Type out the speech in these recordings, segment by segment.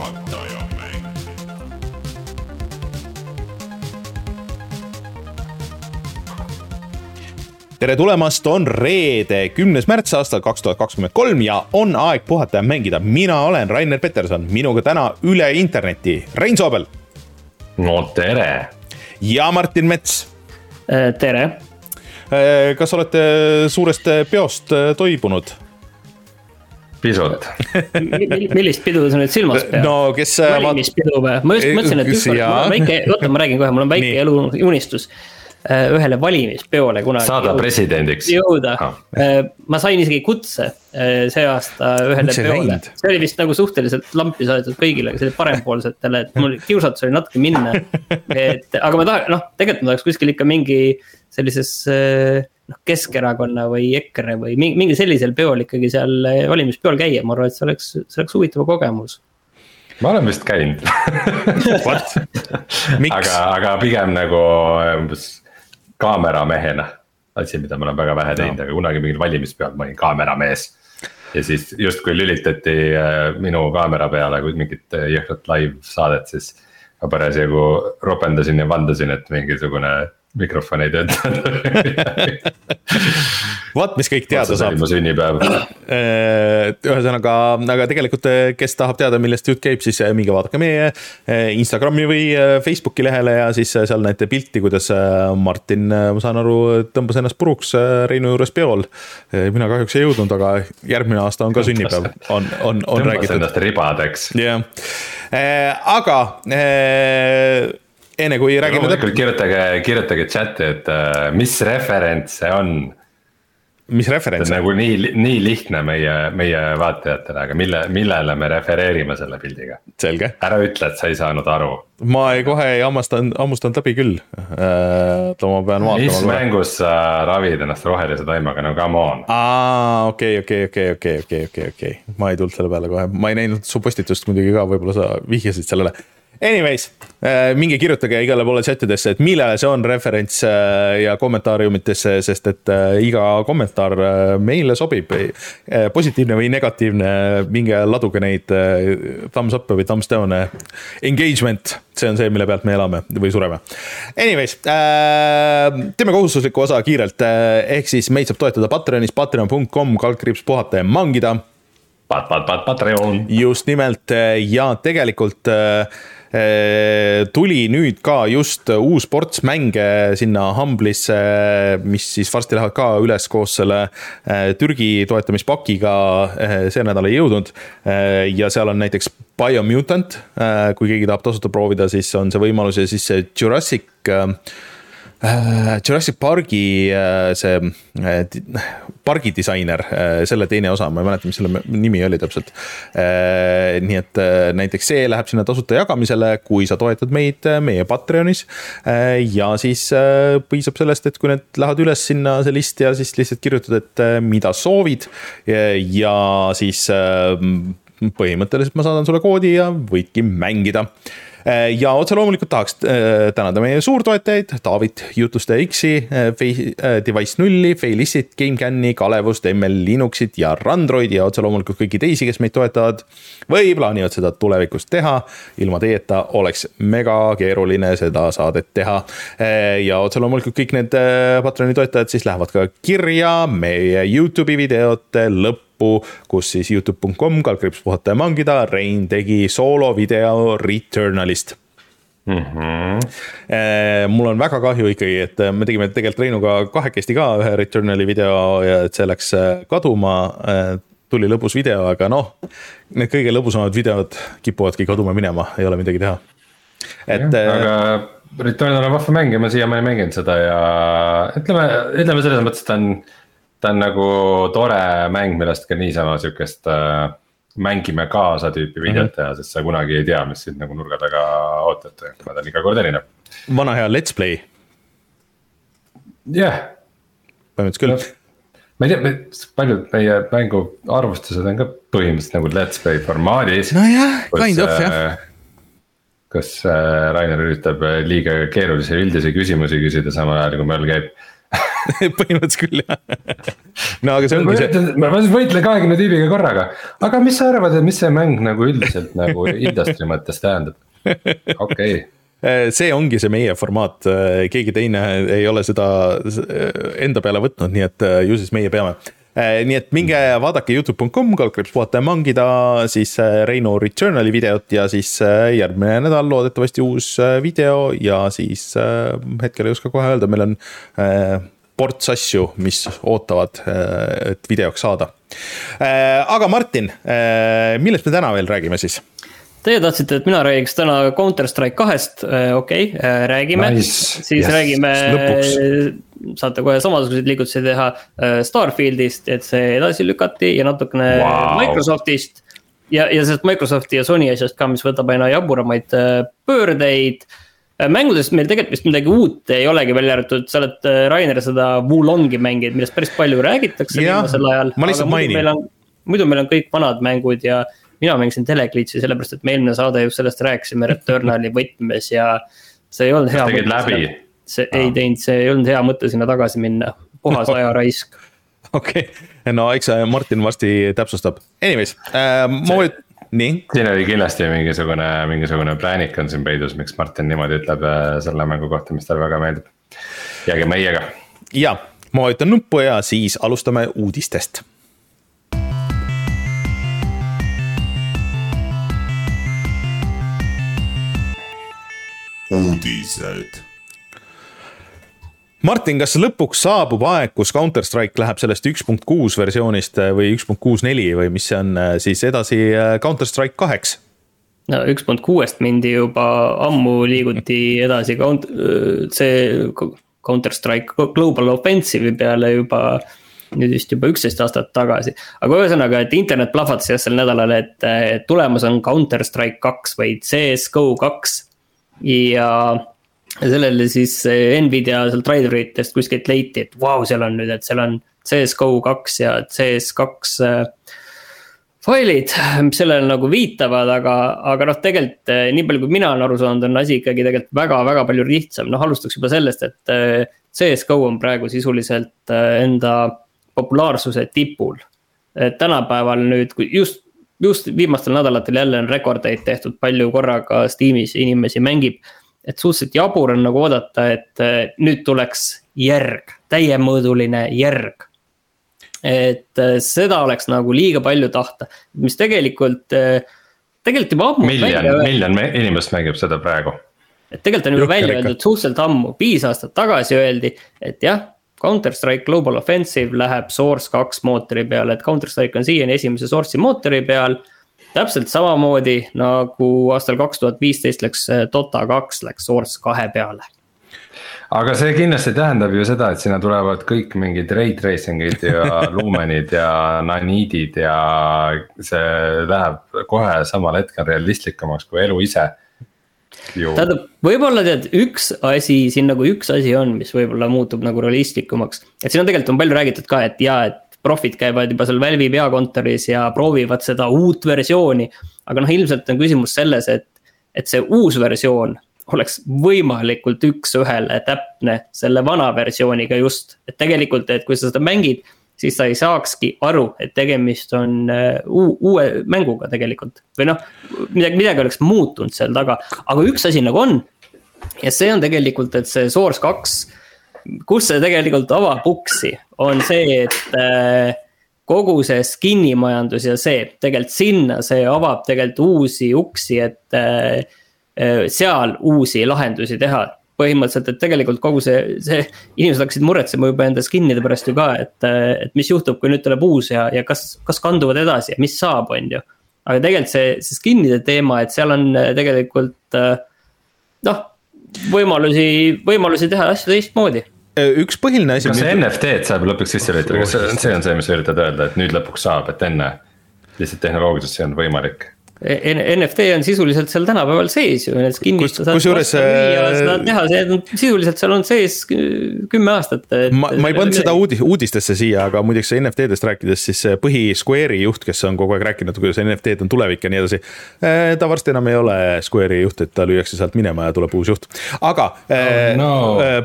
puhataja mäng. tere tulemast, on reede, kümnes märts aastal kaks tuhat kakskümmend kolm ja on aeg puhata ja mängida. mina olen Rainer Peterson, minuga täna üle interneti Rein Soobel no tere, ja Martin Mets. tere, kas olete suurest peost äh, toibunud? pisut. millist pidu sa nüüd silmas pead? no äh, valimispidu või? ma just mõtlesin, et ükskord, mul on väike, oota, ma räägin kohe, mul on väike eluunistus. ühele valimispeole kunagi. saada presidendiks. jõuda Ah.. ma sain isegi kutse eh, see aasta ühele ei peole see oli vist nagu suhteliselt lampi saadetud kõigile, see oli parempoolsetele, et mul kiusatus oli natuke minna. et aga ma tahan, noh, tegelikult ma tahaks kuskil ikka mingi sellises eh, noh, Keskerakonna või EKRE või mingi, mingi sellisel peol ikkagi seal eh, valimispeol käia, ma arvan, et see oleks, see oleks huvitav kogemus. ma olen vist käinud, aga, aga pigem nagu umbes kaameramehena. asi, mida ma olen väga vähe teinud, aga kunagi mingil valimispeol ma olin kaameramees. ja siis justkui lülitati äh, minu kaamera peale kui mingit jõhkrat live saadet, siis ma parasjagu ropendasin ja vandasin, et mingisugune mikrofon ei töötanud. vot, mis kõik teada saab mu sünnipäev. Äh, ühesõnaga, aga tegelikult, kes tahab teada, millest jutt käib, siis äh, minge vaadake meie äh, Instagrami või äh, Facebooki lehele ja siis äh, seal näete pilti, kuidas äh, Martin, ma saan aru, tõmbas ennast puruks äh, Reinu juures peol. mina kahjuks ei jõudnud, aga järgmine aasta on ka sünnipäev, on, on, on tõmbas räägitud. ennast ribadeks. jah, aga äh, enne kui räägime loomulikult kirjutage, kirjutage chati, et äh, mis referents see on. mis see referents on, nagu nii, nii lihtne meie, meie vaatajatele, aga mille, millele me refereerime selle pildiga? selge, ära ütle, et sa ei saanud aru. ma ei kohe ei hammastanud, hammustanud läbi küll. oota, ma pean mis vaatama. mängus sa ravid ennast rohelise taimaga, no come on. aa, okei, okei, okei, okei, okei, okei, okei, ma ei tulnud selle peale kohe, ma ei näinud su postitust muidugi ka, võib-olla sa vihjasid sellele. Anyways, minge kirjutage igale poole chat idesse, et millele see on referents äh, ja kommentaariumitesse, sest et äh, iga kommentaar äh, meile sobib. positiivne või negatiivne, minge laduge neid äh, thumbs up'e või thumbs down'e. Engagement, see on see, mille pealt me elame või sureme. Anyways, teeme kohustusliku osa kiirelt, ehk siis meid saab toetada Patreonis, patreon.com, kaldkriips puhata ja mangida Pat, pat, pat, Patreon. just nimelt ja tegelikult äh, äh, tuli nüüd ka just uus ports mänge sinna Humble'isse, mis siis varsti lähevad ka üles koos selle Türgi toetamispakiga. see nädal ei jõudnud ja seal on näiteks Biomutant, kui keegi tahab tasuta proovida, siis on see võimalus ja siis see Jurassic Jurassic Parki äh, see äh, pargi disainer, selle teine osa, ma ei mäleta, mis selle nimi oli täpselt. nii et äh, näiteks see läheb sinna tasuta jagamisele, kui sa toetad meid äh, meie Patreonis. ja siis äh, piisab sellest, et kui need lähevad üles sinna see list ja siis lihtsalt kirjutad, et äh, mida soovid ja, siis äh, põhimõtteliselt ma saadan sulle koodi ja võidki mängida ja otse loomulikult tahaks äh, tänada meie suurtoetajaid, Taavit, Jutuste X-i, Device nulli, Failissit, GameCami, Kalevust, ML Linuxit ja Randroidi ja otse loomulikult kõiki teisi, kes meid toetavad või plaanivad seda tulevikus teha. ilma teieta oleks mega keeruline seda saadet teha. ja otse loomulikult kõik need äh, Patreoni toetajad siis lähevad ka kirja meie Youtube'i videote lõppu lõppu, kus siis Youtube.com, kaldkriips puhata ja mangida, Rein tegi soolovideo Returnalist mm. -hmm. mul on väga kahju ikkagi, et me tegime tegelikult Reinuga kahekesti ka ühe Returnali video ja et see läks äh, kaduma. tuli lõbus video, aga noh, need kõige lõbusamad videod kipuvadki kaduma minema, ei ole midagi teha. et äh, aga Returnal on vahva mäng ja ma siiamaani mänginud seda ja ütleme, ütleme selles mõttes, et ta on. Ta on nagu tore mäng, millest ka niisama sihukest äh, mängime kaasa tüüpi videot Mhm. teha, sest sa kunagi ei tea, mis sind nagu nurga taga ootab, ta on iga kord erinev. vana hea Let's Play, jah yeah., põhimõtteliselt küll. ma ei tea, paljud meie mängu arvustused on ka põhimõtteliselt nagu let's play formaadis. nojah, kind of jah. kus äh, Rainer üritab äh, liiga keerulisi üldisi küsimusi küsida, samal ajal kui meil käib põhimõtteliselt küll jah. no aga see ongi see. ma võitlen kahekümne tüübiga korraga, aga mis sa arvad, et mis see mäng nagu üldiselt nagu industry mõttes tähendab? okei okay see ongi see meie formaat, keegi teine ei ole seda enda peale võtnud, nii et ju siis meie peame nii et minge vaadake Youtube.com, kaldkriips puhata ja mangida siis äh, Reino Returnali videot ja siis äh, järgmine nädal loodetavasti uus video ja siis hetkel ei oska kohe öelda, meil on ports asju, mis ootavad, et videoks saada. aga Martin, millest me täna veel räägime siis? Teie tahtsite, et mina räägiks täna Counter Strike kahest, okei okay,, räägime nice., siis yes. räägime Lõpuks saate kohe samasuguseid liigutusi teha äh, Starfieldist, et see edasi lükati ja natukene wow. Microsoftist. ja, ja sellest Microsofti ja Sony asjast ka, mis võtab aina jaburamaid äh, pöördeid. Äh, mängudest meil tegelikult vist midagi uut ei olegi, välja arvatud, sa oled, Rainer, seda Wulongi mänginud, millest päris palju räägitakse viimasel ajal. ma lihtsalt mainin. muidu meil on kõik vanad mängud ja mina mängisin Teleglitchi sellepärast, et me eelmine saade just sellest rääkisime Returnali võtmes ja see ei olnud hea. tegid läbi see ah. ei teinud, see ei olnud hea mõte sinna tagasi minna, puhas ajaraisk. okei okay., no eks Martin varsti täpsustab, anyways äh,, ma võin nii. siin oli kindlasti mingisugune, mingisugune präänik on siin peidus, miks Martin niimoodi ütleb äh, selle mängu kohta, mis talle väga meeldib. jääge meiega. ja, ma vajutan nuppu ja siis alustame uudistest uudised Martin, kas lõpuks saabub aeg, kus Counter Strike läheb sellest üks punkt kuus versioonist äh, või üks punkt kuus neli või mis see on äh, siis edasi äh, Counter Strike kaheks? no üks punkt kuuest mindi juba ammu, liiguti edasi count-, see Counter Strike Global Offensive'i peale juba nüüd vist juba üksteist aastat tagasi. aga ühesõnaga, et internet plahvatas jah sel nädalal, et tulemas on Counter Strike kaks või CS GO kaks ja sellele siis Nvidia seal driveritest kuskilt leiti, et vau wow,, seal on nüüd, et seal on CS-GO kaks ja CS2 äh, failid, mis sellele nagu viitavad, aga, aga noh, tegelikult äh, nii palju, kui mina olen aru saanud, on asi ikkagi tegelikult väga-väga palju lihtsam, noh alustaks juba sellest, et äh, CS-GO on praegu sisuliselt enda populaarsuse tipul. tänapäeval nüüd, kui just, just viimastel nädalatel jälle on rekordeid tehtud, palju korraga Steamis inimesi mängib et suhteliselt jabur on nagu oodata, et äh, nüüd tuleks järg, täiemõõduline järg. et äh, seda oleks nagu liiga palju tahta, mis tegelikult, äh, tegelikult juba ammu. miljon, miljon inimest mängib seda praegu. et tegelikult on juba välja öeldud suhteliselt ammu, viis aastat tagasi öeldi, et jah. Counter Strike Global Offensive läheb Source kaks mootori peale, et Counter Strike on siiani esimese source'i mootori peal täpselt samamoodi nagu aastal kaks tuhat viisteist läks äh, Dota kaks läks Source kahe peale aga see kindlasti tähendab ju seda, et sinna tulevad kõik mingid ray tracing'id ja lumenid ja naniidid ja see läheb kohe samal hetkel realistlikumaks kui elu ise. Tähendab, võib-olla tead, üks asi siin nagu üks asi on, mis võib-olla muutub nagu realistlikumaks. et siin on tegelikult on palju räägitud ka, et jaa, et profid käivad juba seal Valve'i peakontoris ja proovivad seda uut versiooni. aga noh, ilmselt on küsimus selles, et, et see uus versioon oleks võimalikult üks-ühele täpne selle vana versiooniga just. et tegelikult, et kui sa seda mängid, siis sa ei saakski aru, et tegemist on uh, uue mänguga tegelikult. või noh, midagi, midagi oleks muutunud seal taga, aga üks asi nagu on. ja see on tegelikult, et see Source kaks kus see tegelikult avab uksi, on see, et äh, kogu see skin'i majandus ja see, tegelikult sinna see avab tegelikult uusi uksi, et äh, äh, seal uusi lahendusi teha põhimõtteliselt, et tegelikult kogu see, see, inimesed hakkasid muretsema juba enda skin'ide pärast ju ka, et, et mis juhtub, kui nüüd tuleb uus ja, ja kas, kas kanduvad edasi ja mis saab, on ju. aga tegelikult see, see skin'ide teema, et seal on tegelikult noh, võimalusi, võimalusi teha asju teistmoodi äh, üks põhiline asi. kas see NFT-d saab lõpuks sisse lülitada, kas see, see on see, mis sa üritad öelda, et nüüd lõpuks saab, et enne lihtsalt tehnoloogiliselt see on võimalik? NFT on sisuliselt seal tänapäeval sees ju, näiteks kinnistu saad kusjuures seda teha, see on sisuliselt seal on sees kümme aastat. ma, ma ei pannud seda uudis, uudistesse siia, aga muideks NFT-dest rääkides, siis põhi Square'i juht, kes on kogu aeg rääkinud, kuidas NFT-d on tulevik ja nii edasi. ta varsti enam ei ole Square'i juht, et ta lüüakse sealt minema ja tuleb uus juht, aga oh, no.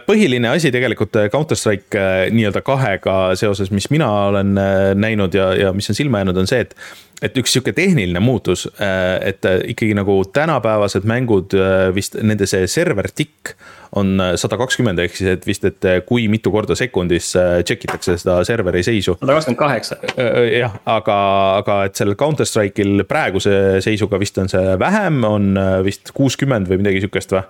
põhiline asi tegelikult Counter Strike nii-öelda kahega seoses, mis mina olen näinud ja, ja mis on silma jäänud, on see, et et üks sihuke tehniline muutus, äh, et äh, ikkagi nagu tänapäevased mängud äh, vist nende see server tikk on sada kakskümmend, ehk siis, et vist, et kui mitu korda sekundis check itakse seda serveri seisu. sada kakskümmend kaheksa. jah, aga, aga et sellel Counter Strike'il praeguse seisuga vist on see vähem, on vist kuuskümmend või midagi sihukest või.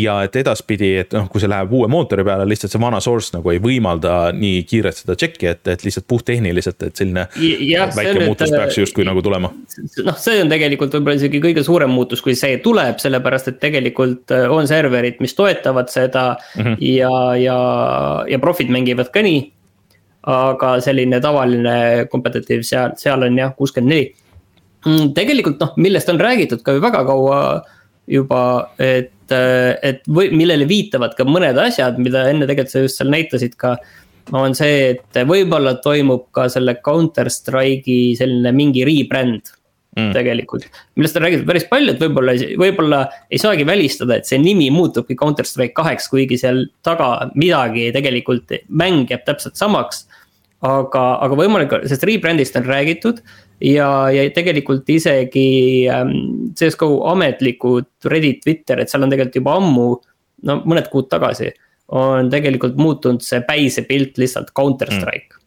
ja et edaspidi, et noh, kui see läheb uue mootori peale, lihtsalt see vana source nagu ei võimalda nii kiirelt seda check'i, et, et lihtsalt puhttehniliselt, et selline ja, väike muutus peaks justkui nagu tulema. noh, see on tegelikult võib-olla isegi kõige suurem muutus, kui see tuleb, sellepärast et tegelikult äh, on serverid, mis toetavad seda mm -hmm. ja, ja, ja profid mängivad ka nii. aga selline tavaline kompetitiiv seal, seal on jah, kuuskümmend neli. Mm, tegelikult noh, millest on räägitud ka ju väga kaua juba, et, äh, et või millele viitavad ka mõned asjad, mida enne tegelikult sa just seal näitasid ka on see, et võib-olla toimub ka selle Counter Strike'i selline mingi rebrand mm. tegelikult. millest on räägitud päris palju, et võib-olla, võib-olla ei saagi välistada, et see nimi muutubki Counter Strike kaheks, kuigi seal taga midagi tegelikult, mäng jääb täpselt samaks. aga, aga võimalik, sest rebrand'ist on räägitud ja, ja tegelikult isegi ähm, CS-GO ametlikud Reddit, Twitter, et seal on tegelikult juba ammu, no mõned kuud tagasi on tegelikult muutunud see päisepilt lihtsalt Counter Strike. Mm..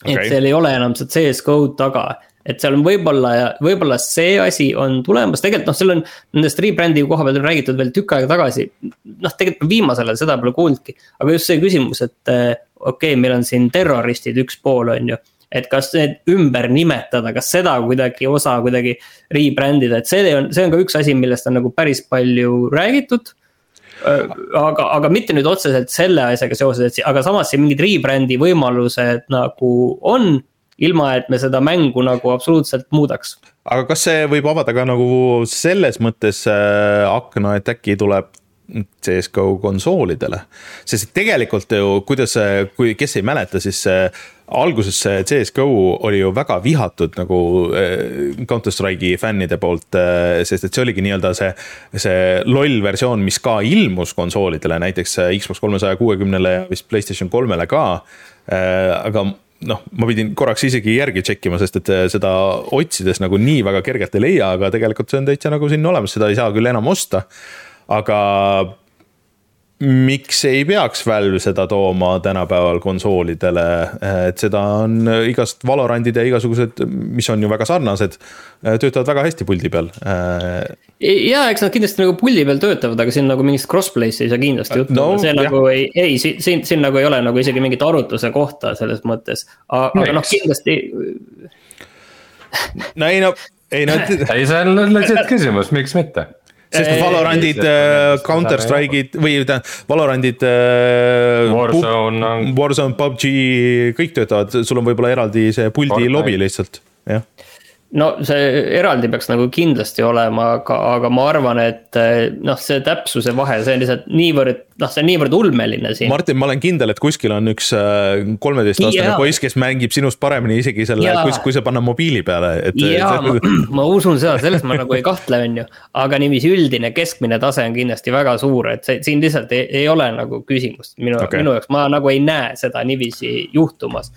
Okay. et seal ei ole enam seda CS-GO-d taga, et seal on võib-olla, võib-olla see asi on tulemas, tegelikult noh, seal on nendest rebrand'i koha pealt on räägitud veel tükk aega tagasi. noh, tegelikult viimasel ajal seda pole kuulnudki, aga just see küsimus, et eh, okei okay,, meil on siin terroristid üks pool, on ju. Et kas need ümber nimetada, kas seda kuidagi osa kuidagi rebrand ida, et see on, see on ka üks asi, millest on nagu päris palju räägitud aga, aga mitte nüüd otseselt selle asjaga seoses, et aga samas siin mingid rebrand'i võimalused nagu on ilma, et me seda mängu nagu absoluutselt muudaks. aga kas see võib avada ka nagu selles mõttes äh, akna, et äkki tuleb CS-GO konsoolidele, sest tegelikult ju, kuidas, kui, kes ei mäleta, siis alguses see CS-GO oli ju väga vihatud nagu eh, Counter Strike'i fännide poolt, eh, sest et see oligi nii-öelda see, see loll versioon, mis ka ilmus konsoolidele, näiteks eh, Xbox kolmesaja kuuekümnele ja vist Playstation kolmele ka. aga noh, ma pidin korraks isegi järgi check ima, sest et seda otsides nagu nii väga kergelt ei leia, aga tegelikult see on täitsa nagu siin olemas, seda ei saa küll enam osta. Aga miks ei peaks Valve seda tooma tänapäeval konsoolidele, et seda on igast Valorandid ja igasugused, mis on ju väga sarnased, töötavad väga hästi puldi peal. ja eks nad kindlasti nagu puldi peal töötavad, aga siin nagu mingist crossplay'st ei saa kindlasti juttu no,, see jah. nagu ei, ei siin, siin, siin nagu ei ole nagu isegi mingit arutluse kohta selles mõttes, aga noh, kindlasti. no ei no, ei no. ei, see on legit küsimus, miks mitte sest Valorandid, äh, Counter Strike'id või tähendab, Valorandid. Äh, Warzone. Warzone, PUBG, kõik töötavad, sul on võib-olla eraldi see puldi lobi lihtsalt, jah no see eraldi peaks nagu kindlasti olema, aga, aga ma arvan, et eh, noh, see täpsuse vahe, see on lihtsalt niivõrd, noh, see on niivõrd ulmeline siin. Martin, ma olen kindel, et kuskil on üks eh, kolmeteistaastane poiss, kes mängib sinust paremini isegi selle, kui, kui see panna mobiili peale, et. jaa, ma, ma usun seda, selles ma nagu ei kahtle, on ju. aga niiviisi üldine keskmine tase on kindlasti väga suur, et see siin lihtsalt ei, ei ole nagu küsimust minu okay., minu jaoks, ma nagu ei näe seda niiviisi juhtumas.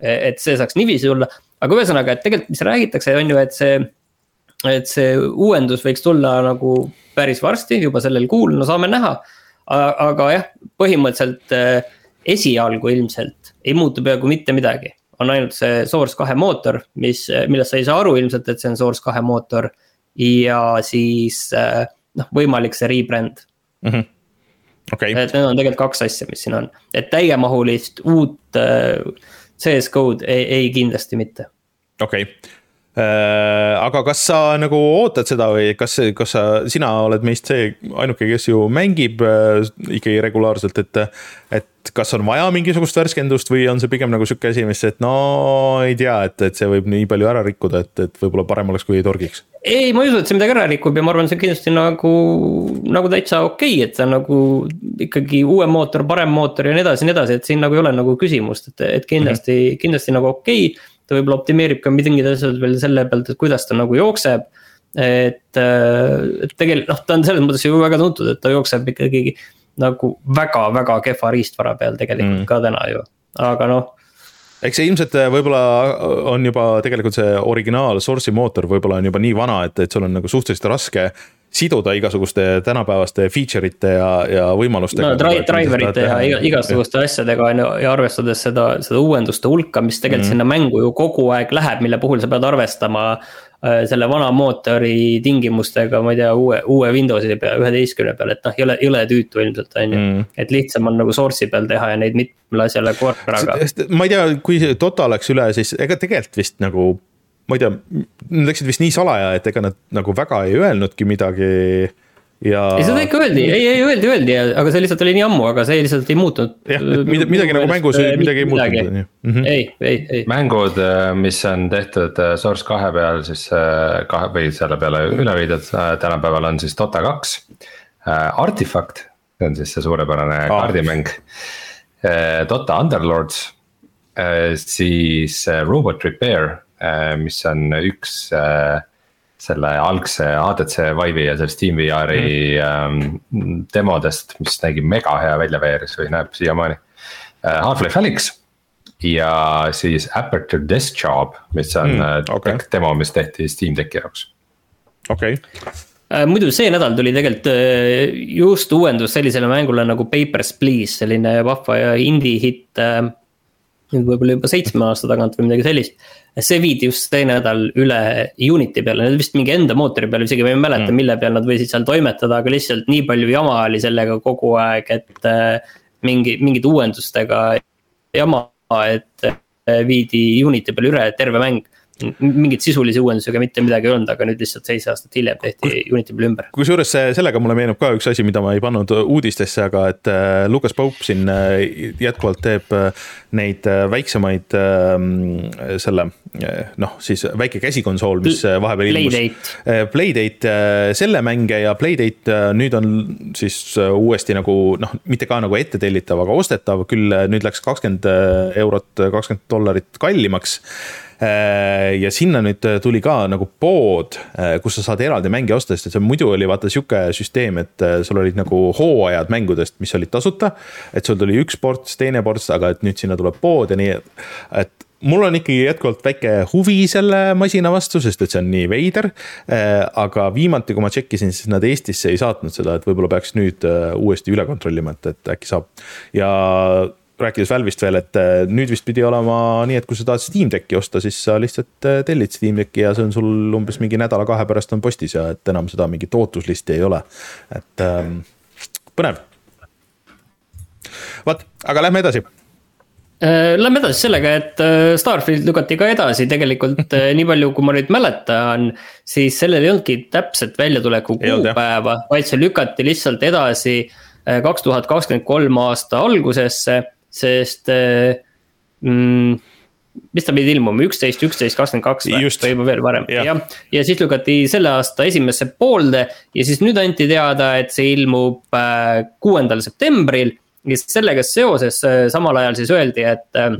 et see saaks niiviisi tulla aga ühesõnaga, et tegelikult, mis räägitakse, on ju, et see, et see uuendus võiks tulla nagu päris varsti, juba sellel kuul, no saame näha. aga jah, põhimõtteliselt eh, esialgu ilmselt ei muutu peaaegu mitte midagi. on ainult see Source kahe mootor, mis, millest sa ei saa aru ilmselt, et see on Source kahe mootor. ja siis eh, noh, võimalik see rebrand mm. -hmm. Okay. et need on tegelikult kaks asja, mis siin on, et täiemahulist uut äh, CS GO-d ei, ei kindlasti mitte. okei okay aga kas sa nagu ootad seda või kas, kas sa, sina oled meist see ainuke, kes ju mängib äh, ikkagi regulaarselt, et. et kas on vaja mingisugust värskendust või on see pigem nagu sihuke asi, mis, et no ei tea, et, et see võib nii palju ära rikkuda, et, et võib-olla parem oleks, kui ei torgiks. ei, ma ei usu, et see midagi ära rikub ja ma arvan, see on kindlasti nagu, nagu täitsa okei okay,, et see on nagu ikkagi uuem mootor, parem mootor ja nii edasi ja nii edasi, et siin nagu ei ole nagu küsimust, et, et kindlasti mm, -hmm. kindlasti nagu okei okay ta võib-olla optimeerib ka mingid asjad veel selle pealt, et kuidas ta nagu jookseb. et, äh, et tegelikult noh, ta on selles mõttes ju väga tuntud, et ta jookseb ikkagi nagu väga-väga kehva riistvara peal tegelikult mm. ka täna ju, aga noh eks see ilmselt äh, võib-olla on juba tegelikult see originaal source'i mootor võib-olla on juba nii vana, et, et sul on nagu suhteliselt raske siduda igasuguste tänapäevaste feature ite ja, ja võimalustega. no dri driverite ja iga, igasuguste asjadega on ju ja arvestades seda, seda uuenduste hulka, mis tegelikult mm. sinna mängu ju kogu aeg läheb, mille puhul sa pead arvestama äh, selle vana mootori tingimustega, ma ei tea, uue, uue Windowsi peal, üheteistkümne peal, et noh, ei ole, ei ole tüütu ilmselt, on ju. Mm. et lihtsam on nagu source'i peal teha ja neid mitmele asjale korraga. ma ei tea, kui Dota läks üle, siis ega tegelikult vist nagu ma ei tea, nad läksid vist nii salaja, et ega nad nagu väga ei öelnudki midagi ja. ei, seda ikka öeldi, ei, ei öeldi, öeldi, aga see lihtsalt oli nii ammu, aga see lihtsalt ei muutunud. jah, midagi, midagi nagu mängus midagi ei muutunud, on ju. Mhm. ei, ei, ei. mängud, äh, mis on tehtud äh, Source kahe peal, siis äh, kahe või selle peale üle viidud, tänapäeval on siis Dota kaks. Artifact, see on siis see suurepärane ah. kaardimäng. Dota Underlords, siis Robot Repair Äh, mis on üks äh, selle algse ADC Vive'i ja sellest TeamVR'i mm. demodest, mis nägi mega hea välja VR-is või näeb siiamaani. Äh, Half-Life Alyx ja siis Aperture Desk Job, mis on mm, okay. demo, mis tehti Steam Decki jaoks. okei okay muidu see nädal tuli tegelikult just uuendus sellisele mängule nagu Papers, Please, selline vahva ja indie hitt. Nüüd võib-olla juba seitsme aasta tagant või midagi sellist see viidi just see nädal üle Unity peale, need vist mingi enda mootori peale, isegi ma ei mäleta mm., mille peal nad võisid seal toimetada, aga lihtsalt nii palju jama oli sellega kogu aeg, et äh, mingi, mingite uuendustega jama, et äh, viidi Unity peale üle terve mäng mingeid sisulisi uuendusi ega mitte midagi ei olnud, aga nüüd lihtsalt seitse aastat hiljem tehti Kus, Unity peale ümber. kusjuures sellega mulle meenub ka üks asi, mida ma ei pannud uudistesse, aga et äh, Lucas Pope siin äh, jätkuvalt teeb äh, neid väiksemaid selle noh, siis väike käsikonsool, mis vahepeal ilmus. Playdate, selle mänge ja Playdate nüüd on siis uuesti nagu noh, mitte ka nagu ette tellitav, aga ostetav, küll nüüd läks kakskümmend eurot, kakskümmend dollarit kallimaks Äh, ja sinna nüüd tuli ka nagu pood, äh, kus sa saad eraldi mänge osta, sest et see muidu oli vaata sihuke süsteem, et äh, sul olid nagu hooajad mängudest, mis olid tasuta. et sul tuli üks ports, teine ports, aga et nüüd sinna tuleb pood ja nii, et mul on ikkagi jätkuvalt väike huvi selle masina vastu, sest et see on nii veider. aga viimati, kui ma tšekkisin, siis nad Eestisse ei saatnud seda, et võib-olla peaks nüüd uuesti üle kontrollima, et, et äkki saab. ja rääkides Valve'ist veel, et äh, nüüd vist pidi olema nii, et kui sa tahad Steam Decki osta, siis sa lihtsalt äh, tellid Steam Decki ja see on sul umbes mingi nädala-kahe pärast on postis ja et enam seda mingit ootuslisti ei ole. et ähm, põnev. vot, aga lähme edasi äh, Lähme edasi sellega, et Starfield lükati ka edasi tegelikult nii palju, kui ma nüüd mäletan, siis sellel ei olnudki täpset väljatuleku kuupäeva, vaid see lükati lihtsalt edasi kaks tuhat kakskümmend kolm aasta algusesse sest mm, mis ta pidi ilmuma, üksteist, üksteist, kakskümmend kaks või juba veel varem, jah. ja siis lükati selle aasta esimesse poolde ja siis nüüd anti teada, et see ilmub äh, kuuendal septembril. Ja sellega seoses äh, samal ajal siis öeldi, et, äh,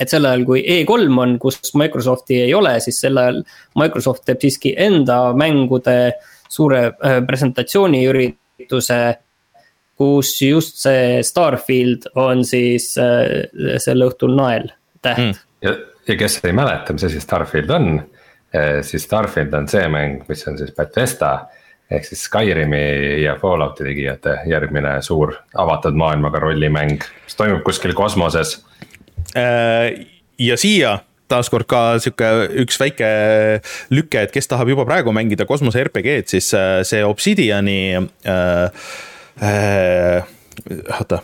et sel ajal, kui E3 on, kus Microsofti ei ole, siis sel ajal Microsoft teeb siiski enda mängude suure presentatsiooniürituse kus just see Starfield on siis äh, sel õhtul nael, täht. Mm.. ja, ja kes ei mäleta, mis asi Starfield on, äh, siis Starfield on see mäng, mis on siis Bethesda ehk siis Skyrimi ja Fallouti tegijate järgmine suur avatud maailmaga rollimäng, mis toimub kuskil kosmoses. Äh, ja siia taaskord ka sihuke üks väike lüke, et kes tahab juba praegu mängida kosmose RPG-d, siis see Obsidiani äh, Äh, oota,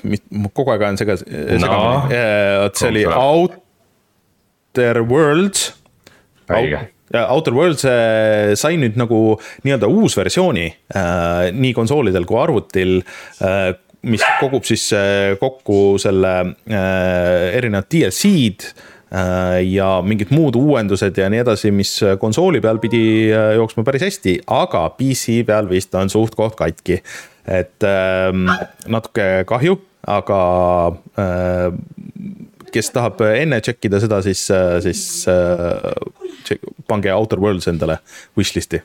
kogu aeg ajan sega, segamini no,, äh, vot see oli Outer Worlds. õige ja Outer Worlds äh, sai nüüd nagu nii-öelda uusversiooni äh, nii konsoolidel kui arvutil äh,, mis kogub siis kokku selle erinevad DLC-d ja mingid muud uuendused ja nii edasi, mis konsooli peal pidi jooksma päris hästi, aga PC peal vist on suht-koht katki. et äh, natuke kahju, aga kes tahab enne check ida seda, siis, siis check, pange Outer Worlds endale wishlist'i.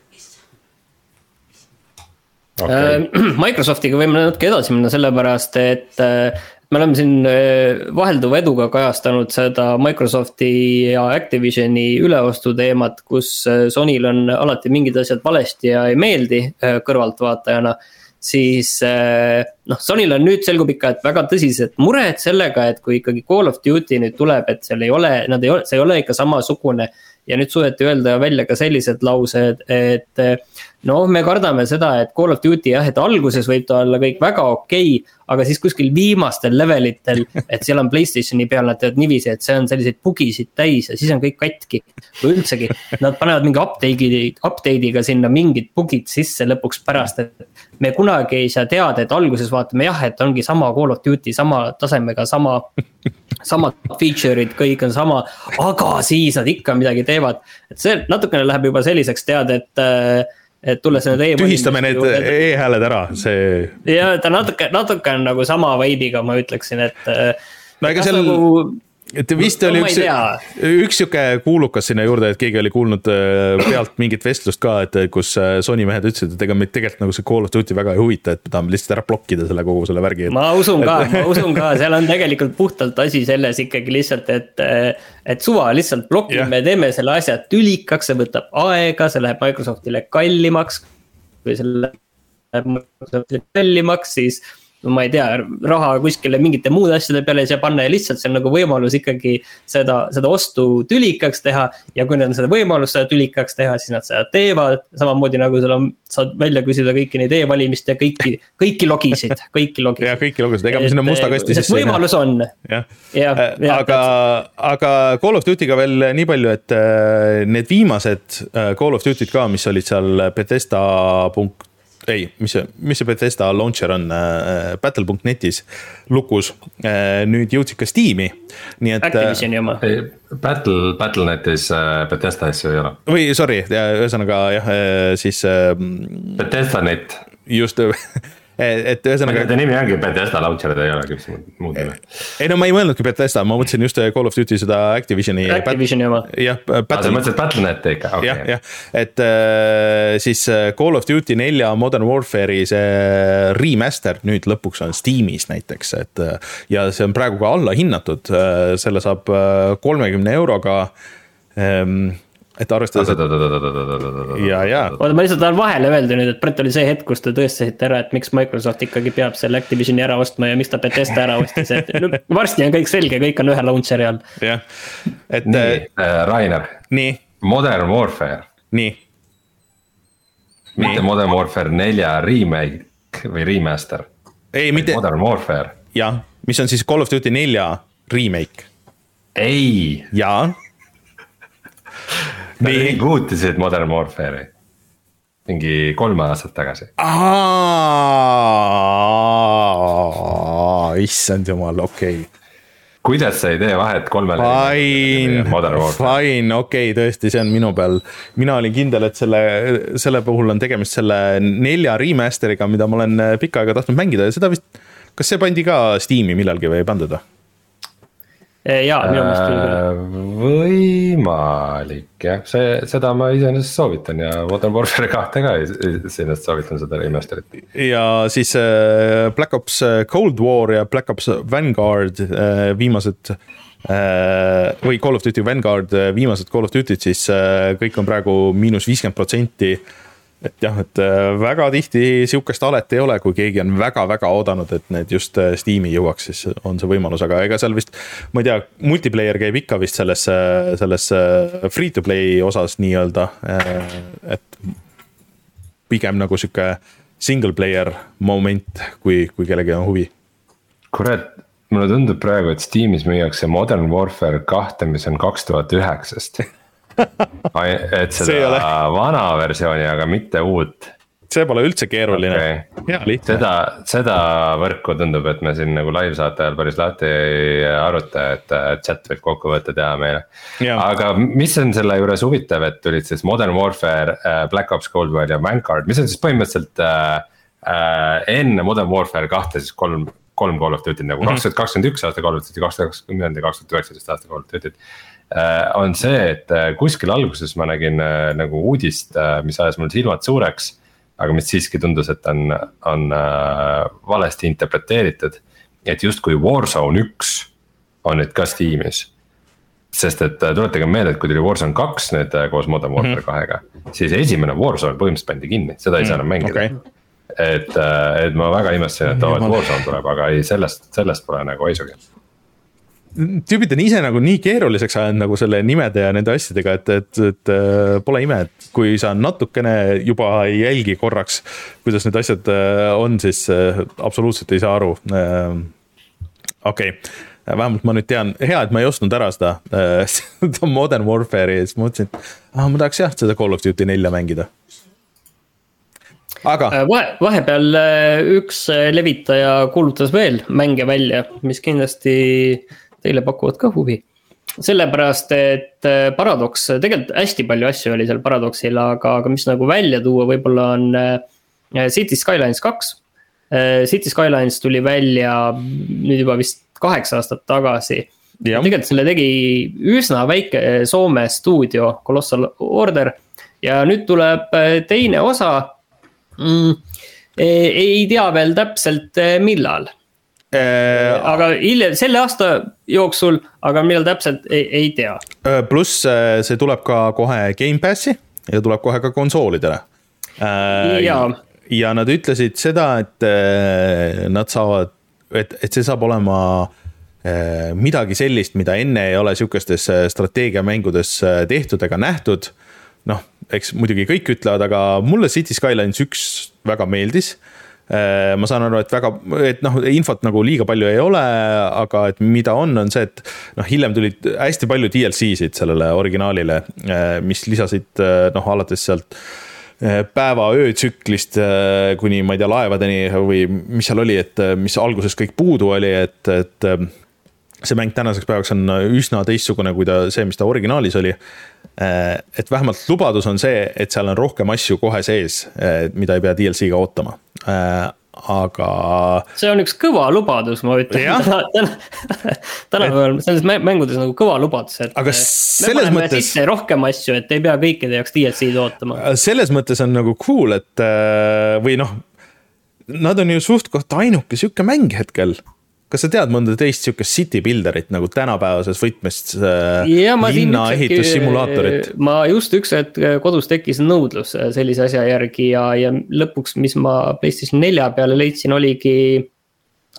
Okay.. Äh, Microsoftiga võime natuke edasi minna, sellepärast et äh, me oleme siin äh, vahelduva eduga kajastanud seda Microsofti ja Activisioni üleostu teemat, kus Sonyl on alati mingid asjad valesti ja ei meeldi kõrvaltvaatajana siis noh, Sonyl on nüüd selgub ikka, et väga tõsised mured sellega, et kui ikkagi Call of Duty nüüd tuleb, et seal ei ole, nad ei ole, see ei ole ikka samasugune. Ja nüüd suudeti öelda välja ka sellised laused, et noh, me kardame seda, et Call of Duty jah, et alguses võib ta olla kõik väga okei okay,, aga siis kuskil viimastel levelitel, et seal on Playstationi peal, nad teevad niiviisi, et see on selliseid bugisid täis ja siis on kõik katki. või üldsegi, nad panevad mingi update'i, update'iga sinna mingid bugid sisse lõpuks pärast, et. me kunagi ei saa teada, et alguses vaatame jah, et ongi sama Call of Duty sama tasemega, sama samad feature'id, kõik on sama, aga siis nad ikka midagi teevad. et see natukene läheb juba selliseks tead, et äh, et tulles nende e. tühistame need e-hääled ära, see. ja ta natuke, natuke on nagu sama vibe'iga, ma ütleksin, et. no ega seal nagu et vist no, oli no, üks, üks sihuke kuulukas sinna juurde, et keegi oli kuulnud äh, pealt mingit vestlust ka, et kus äh, Sony mehed ütlesid, et ega meid tegelikult nagu see Call of Duty väga ei huvita, et me tahame lihtsalt ära blokkida selle kogu selle värgi ma usun ka ma usun ka, seal on tegelikult puhtalt asi selles ikkagi lihtsalt, et. et suva lihtsalt blokime teeme selle asja tülikaks, see võtab aega, see läheb Microsoftile kallimaks. kui see läheb Microsoftile kallimaks, siis ma ei tea, raha kuskile mingite muude asjade peale ei saa panna ja lihtsalt see on nagu võimalus ikkagi seda, seda ostu tülikaks teha. ja kui neil on seda võimalust seda tülikaks teha, siis nad seda teevad, samamoodi nagu sul on, saad välja küsida kõiki neid e-valimist ja kõiki, kõiki logisid, kõiki logisid. jah, kõiki logisid, ega me sinna musta kasti sisse. võimalus on. jah, aga, aga Call of Duty'ga veel nii palju, et äh, need viimased äh, Call of Duty'd ka, mis olid seal Bethesda punkt ei, mis see, mis see Bethesda launcher on äh,, battle.net'is lukus äh,, nüüd jõudsid ka Steam'i, nii et. Activisioni oma. Battle, Battle.net'is äh, Bethesda asju ei ole. või sorry, ühesõnaga jah, äh, siis äh,. Bethesda.net. just et ühesõnaga. Nende nimi ongi Bethesda launcher, ta ei olegi üks muud nime. ei no ma ei mõelnudki Bethesda, ma mõtlesin just äh, Call of Duty seda Activisioni. Activisioni oma. jah. sa mõtlesid Battle.net'i ikka, okei jah, jah, et siis Call of Duty nelja Modern Warfare'i see remaster nüüd lõpuks on Steam'is näiteks, et. ja see on praegu ka allahinnatud, selle saab kolmekümne euroga ähm, et arvestades, ja, ja. oota, ma lihtsalt tahan vahele öelda nüüd, et Brett oli see hetk, kus te tõestasite ära, et miks Microsoft ikkagi peab selle Activisioni ära ostma ja miks ta Bethesda ära ostis, et no, varsti on kõik selge, kõik on ühe launcher'i all. jah, et. nii äh,, Rainer. nii. Modern Warfare. nii. mitte. Modern Warfare nelja remake või remaster. ei, mitte. Modern Warfare. jah, mis on siis Call of Duty nelja remake. ei. jaa Nad reboot'isid Modern Warfare'i mingi kolm aastat tagasi. issand jumal, okei okay kuidas sa ei tee vahet kolmele? Fine, fine, okei okay,, tõesti, see on minu peal. mina olin kindel, et selle, selle puhul on tegemist selle nelja remaster'iga, mida ma olen pikka aega tahtnud mängida ja seda vist. kas see pandi ka Steam'i millalgi või ei pandud või? Eh, jaa, minu meelest küll küll. võimalik jah, see, seda ma iseenesest soovitan ja Modern Warfare kahte ka iseenesest soovitan seda remaster'it. ja siis äh, Black Ops äh, Cold War ja Black Ops Vanguard äh, viimased või Call of Duty Vanguard viimased Call of Duty'd, siis kõik on praegu miinus viiskümmend protsenti et jah, et äh, väga tihti sihukest alet ei ole, kui keegi on väga-väga oodanud, et need just äh, Steam'i jõuaks, siis on see võimalus, aga ega seal vist. ma ei tea, multiplayer käib ikka vist selles, selles äh, free to play osas nii-öelda, et. pigem nagu sihuke single player moment, kui, kui kellelgi on huvi. kurat, mulle tundub praegu, et Steam'is müüakse Modern Warfare kahte, mis on kaks tuhat üheksast et seda vana versiooni, aga mitte uut see pole üldse keeruline okay.. hea lihtne. seda, seda võrku tundub, et me siin nagu live-saate ajal päris lahti ei aruta, et äh, chat võib kokkuvõtte teha meile. Aga mis on selle juures huvitav, et tulid siis Modern Warfare, Black Ops Cold War ja Vanguard, mis on siis põhimõtteliselt äh,. Äh, enne Modern Warfare kahte siis kolm, kolm Call of Duty't nagu kaks tuhat kakskümmend üks aasta Call of Duty, kaks tuhat kakskümmend ja kaks tuhat üheksateist aasta Call of Duty't äh,. On see, et äh, kuskil alguses ma nägin äh, nagu uudist, mis ajas mul silmad suureks aga mis siiski tundus, et on, on äh, valesti interpreteeritud. et justkui Warzone üks on nüüd ka Steamis. sest et äh, tuletage meelde, et kui tuli Warzone kaks nüüd äh, koos Modern Warfare kahega mm, -hmm. siis esimene Warzone põhimõtteliselt pandi kinni, seda ei saa enam mängida okay.. et, et ma väga imestasin, et oo, et Warzone tuleb, aga ei, sellest, sellest pole nagu haisugi. Tüübid on ise nagu nii keeruliseks ajanud nagu selle nimede ja nende asjadega, et, et, et äh, pole ime, et kui sa natukene juba ei jälgi korraks, kuidas need asjad äh, on, siis äh, absoluutselt ei saa aru. okei okay., vähemalt ma nüüd tean, hea, et ma ei ostnud ära seda, seda Modern Warfare'i ja siis mõtlesin, et ah, ma tahaks jah, seda Call of Duty nelja mängida. aga Äh, vahe, vahepeal äh, üks äh, levitaja kuulutas veel mänge välja, mis kindlasti teile pakuvad ka huvi. sellepärast, et äh, Paradox, tegelikult hästi palju asju oli seal Paradoxil, aga, aga mis nagu välja tuua võib-olla on äh, City Skylines kaks. City Skylines tuli välja nüüd juba vist kaheksa aastat tagasi. Jah. tegelikult selle tegi üsna väike Soome stuudio, Colossal Order ja nüüd tuleb äh, teine osa mm,. ei tea veel täpselt, millal, äh, aga hiljem, selle aasta jooksul, aga millal täpselt ei, ei tea. Äh, pluss äh, see tuleb ka kohe Gamepassi ja tuleb kohe ka konsoolidele. Jaa. ja nad ütlesid seda, et äh, nad saavad, et, et see saab olema äh, midagi sellist, mida enne ei ole sihukestes äh, strateegiamängudes äh, tehtud ega nähtud. noh, eks muidugi kõik ütlevad, aga mulle City Skylines üks väga meeldis ma saan aru, et väga, et noh, infot nagu liiga palju ei ole, aga et mida on, on see, et noh, hiljem tulid hästi palju DLC-sid sellele originaalile, mis lisasid noh, alates sealt päeva-öö tsüklist kuni ma ei tea, laevadeni või mis seal oli, et mis alguses kõik puudu oli, et, et see mäng tänaseks päevaks on üsna teistsugune kui ta, see, mis ta originaalis oli. et vähemalt lubadus on see, et seal on rohkem asju kohe sees, mida ei pea DLC-ga ootama. Aga see on üks kõva lubadus, ma ütlen tänapäeval selles mä- mängudes nagu kõva lubadus, et. Aga selles mõttes- rohkem asju, et ei pea kõikide jaoks DLC-d ootama. selles mõttes on nagu cool, et äh, või noh, nad on ju suht-koht ainuke sihuke mäng hetkel. Kas sa tead mõnda teist sihukest city builder'it nagu tänapäevases võtmes äh, linnaehitussimulaatorit? ma just üks hetk kodus tekkis nõudlus sellise asja järgi ja, ja lõpuks, mis ma PlayStation nelja peale leidsin, oligi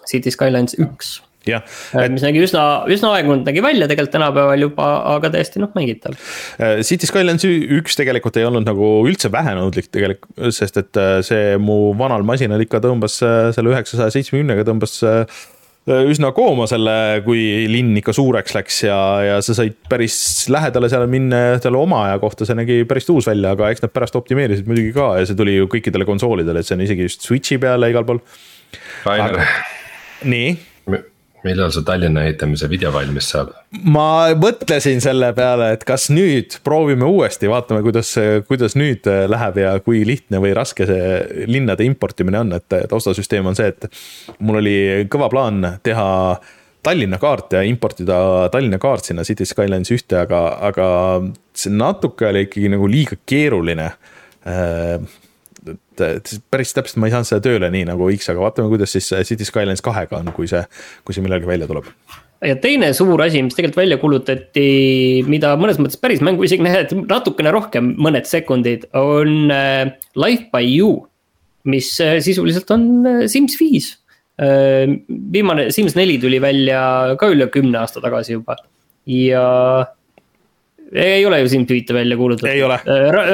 City Skylines üks. jah, mis nägi üsna, üsna aegunud nägi välja tegelikult tänapäeval juba, aga täiesti noh, mängitav. Äh, City Skylines üks tegelikult ei olnud nagu üldse vähenõudlik tegelikult, sest et äh, see mu vanal masinal ikka tõmbas äh, selle üheksasaja seitsmekümnega tõmbas äh, üsna kooma selle, kui linn ikka suureks läks ja, ja sa said päris lähedale seal minna selle oma aja kohta, see nägi päris tuus välja, aga eks nad pärast optimeerisid muidugi ka ja see tuli ju kõikidele konsoolidele, et see on isegi just Switch'i peale igal pool. Rainer, nii millal see Tallinna ehitamise video valmis saab? ma mõtlesin selle peale, et kas nüüd proovime uuesti, vaatame, kuidas, kuidas nüüd läheb ja kui lihtne või raske see linnade importimine on, et taustasüsteem on see, et mul oli kõva plaan teha Tallinna kaart ja importida Tallinna kaart sinna City Skylines ühte, aga, aga see natuke oli ikkagi nagu liiga keeruline et, päris täpselt ma ei saanud seda tööle nii nagu X, aga vaatame, kuidas siis City Skylines kahega on, kui see, kui see millalgi välja tuleb ja teine suur asi, mis tegelikult välja kuulutati, mida mõnes mõttes päris mängu isegi näed natukene rohkem, mõned sekundid, on äh, Life by you. mis äh, sisuliselt on äh, Sims viis. viimane Sims neli tuli välja ka üle kümne aasta tagasi juba ja ei ole ju SimCity't välja kuulutatud. ei ole.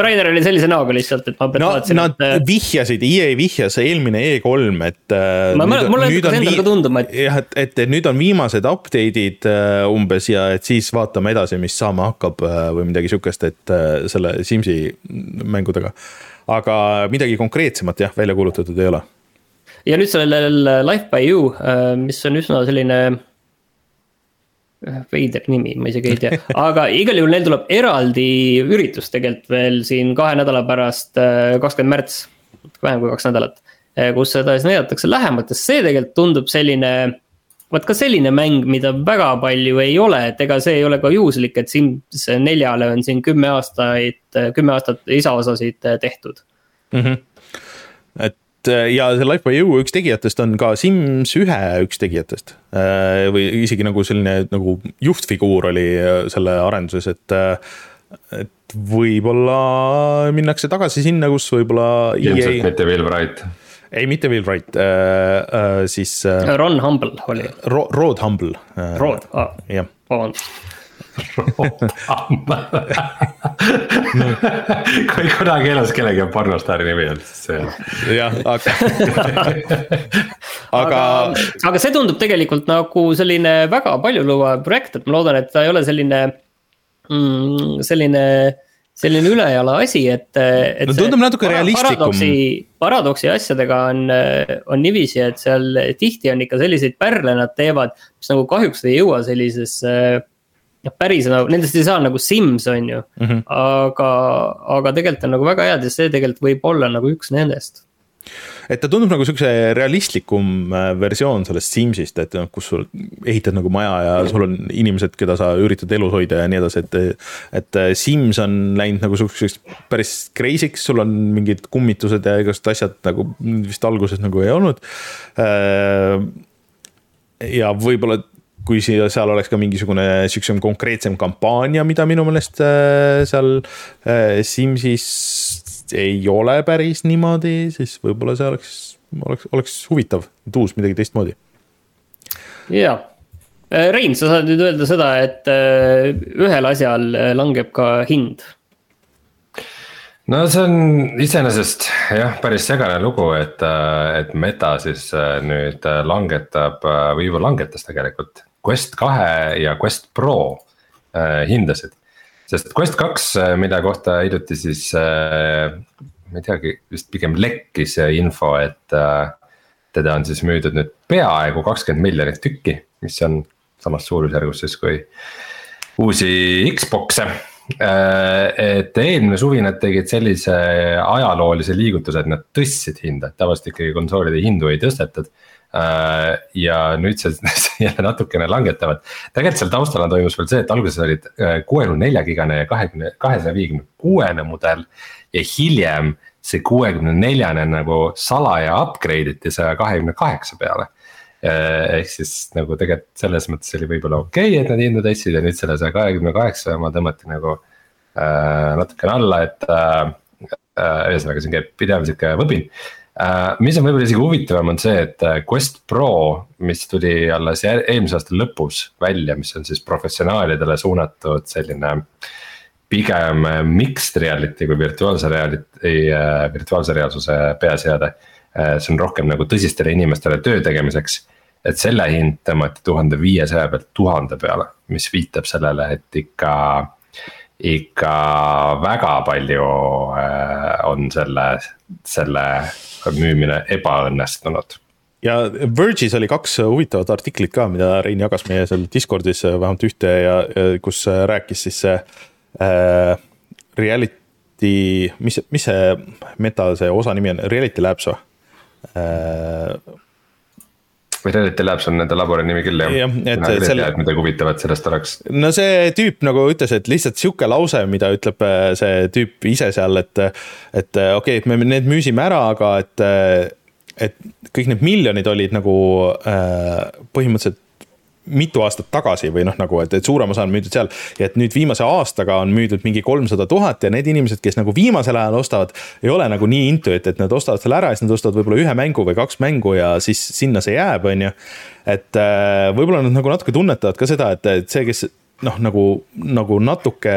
Rainer oli sellise näoga lihtsalt, et ma no, vaatasin, nad et... vihjasid, EA vihjas eelmine E3, et. ma, mulle hakkas endale ka tunduma, et. jah, et, et, et nüüd on viimased update'id umbes ja et siis vaatame edasi, mis saama hakkab või midagi sihukest, et selle Simsi mängudega. aga midagi konkreetsemat jah, välja kuulutatud ei ole. ja nüüd sellel Life by You, mis on üsna selline veider nimi, ma isegi ei tea, aga igal juhul neil tuleb eraldi üritus tegelikult veel siin kahe nädala pärast, äh, kakskümmend märts. vähem kui kaks nädalat, äh, kus seda siis näidatakse lähemalt ja see tegelikult tundub selline. vot ka selline mäng, mida väga palju ei ole, et ega see ei ole ka juhuslik, et Sims neljale on siin kümme aastaid, kümme aastat lisaosasid tehtud mm. -hmm. et Äh, ja see Life by You üks tegijatest on ka Sims ühe üks tegijatest. Äh, või isegi nagu selline nagu juhtfiguur oli äh, selle arenduses, et, et võib-olla minnakse tagasi sinna, kus võib-olla. ilmselt EA... mitte Will Wright. ei, mitte Will Wright äh,, äh, siis äh,. Ron Humble oli Ro. Rod Humble äh,. Rod ah,, vabandust kui kunagi elus kellelgi on pornostaari nimi olnud, siis see on. jah, aga aga, aga see tundub tegelikult nagu selline väga paljulubav projekt, et ma loodan, et ta ei ole selline mm,, selline selline ülejala asi, et, et. no tundub natuke realistlikum. paradoksi, paradoksi asjadega on, on niiviisi, et seal tihti on ikka selliseid pärle nad teevad, mis nagu kahjuks ei jõua sellisesse noh, päris nagu nendest ei saa nagu Sims, on ju mm. -hmm. aga, aga tegelikult on nagu väga head ja see tegelikult võib olla nagu üks nendest. et ta tundub nagu siukse realistlikum äh, versioon sellest Simsist, et noh, kus sul ehitad nagu maja ja sul on inimesed, keda sa üritad elus hoida ja nii edasi, et. et äh, Sims on läinud nagu siukseks päris crazy'ks, sul on mingid kummitused ja igasugused asjad nagu vist alguses nagu ei olnud. Äh, ja võib-olla kui siia, seal oleks ka mingisugune sihukesem konkreetsem kampaania, mida minu meelest äh, seal äh, Simsis ei ole päris niimoodi, siis võib-olla see oleks, oleks, oleks huvitav, et uus midagi teistmoodi. ja, äh, Rein, sa saad nüüd öelda seda, et ühel asjal langeb ka hind no see on iseenesest jah, päris segane lugu, et, et Meta siis nüüd langetab või juba langetas tegelikult Quest kahe ja Quest Pro äh, hindasid. sest Quest kaks, äh, mida kohta hiljuti siis äh,, ma ei teagi, vist pigem lekkis info, et teda on siis müüdud nüüd peaaegu kakskümmend miljonit tükki, mis on samas suurusjärgus siis kui uusi Xbox'e et eelmine suvi nad tegid sellise ajaloolise liigutuse, et nad tõstsid hinda, et tavaliselt ikkagi konsoolide hindu ei tõstetud. Äh, ja nüüd see jälle natukene langetavad. tegelikult seal taustana toimus veel see, et alguses olid äh, kuuekümne nelja gigane ja kahekümne, kahesaja viiekümne kuuene mudel. ja hiljem see kuuekümne neljane nagu salaja upgrade iti saja kahekümne kaheksa peale äh, ehk siis nagu tegelikult selles mõttes oli võib-olla okei okay,, et nad hindu tõstsid ja nüüd selle saja kahekümne kaheksa oma tõmmati nagu äh, natukene alla, et äh,. ühesõnaga, siin käib pidev sihuke võbin äh, Äh, mis on võib-olla isegi huvitavam, on see, et äh, Quest Pro, mis tuli alles eelmise aasta lõpus välja, mis on siis professionaalidele suunatud selline. pigem äh, mixed reality kui virtuaalse reality, virtuaalse reaalsuse peaseade. see on rohkem nagu tõsistele inimestele töö tegemiseks. et selle hind tõmmati tuhande viiesaja pealt tuhande peale, mis viitab sellele, et ikka ikka väga palju on selle, selle müümine ebaõnnestunud ja Verge'is oli kaks huvitavat artiklit ka, mida Rein jagas meie seal Discordis vähemalt ühte ja, kus rääkis siis see äh, reality, mis, mis see meta, see osa nimi on, Reality Labs või äh,? Või Reality Labs on nende labori nimi küll jah ja,. mina küll ei selle... et midagi huvitavat sellest oleks. no see tüüp nagu ütles, et lihtsalt sihuke lause, mida ütleb äh, see tüüp ise seal, et. et äh, okei okay,, et me need müüsime ära, aga et, äh, et kõik need miljonid olid nagu põhimõtteliselt mitu aastat tagasi või noh, nagu, et, et suurem osa on müüdud seal. ja et nüüd viimase aastaga on müüdud mingi kolmsada tuhat ja need inimesed, kes nagu viimasel ajal ostavad, ei ole nagu nii into it, et nad ostavad selle ära ja siis nad ostavad võib-olla ühe mängu või kaks mängu ja siis sinna see jääb, on ju. et äh, võib-olla nad nagu natuke tunnetavad ka seda, et, et see, kes noh, nagu, nagu natuke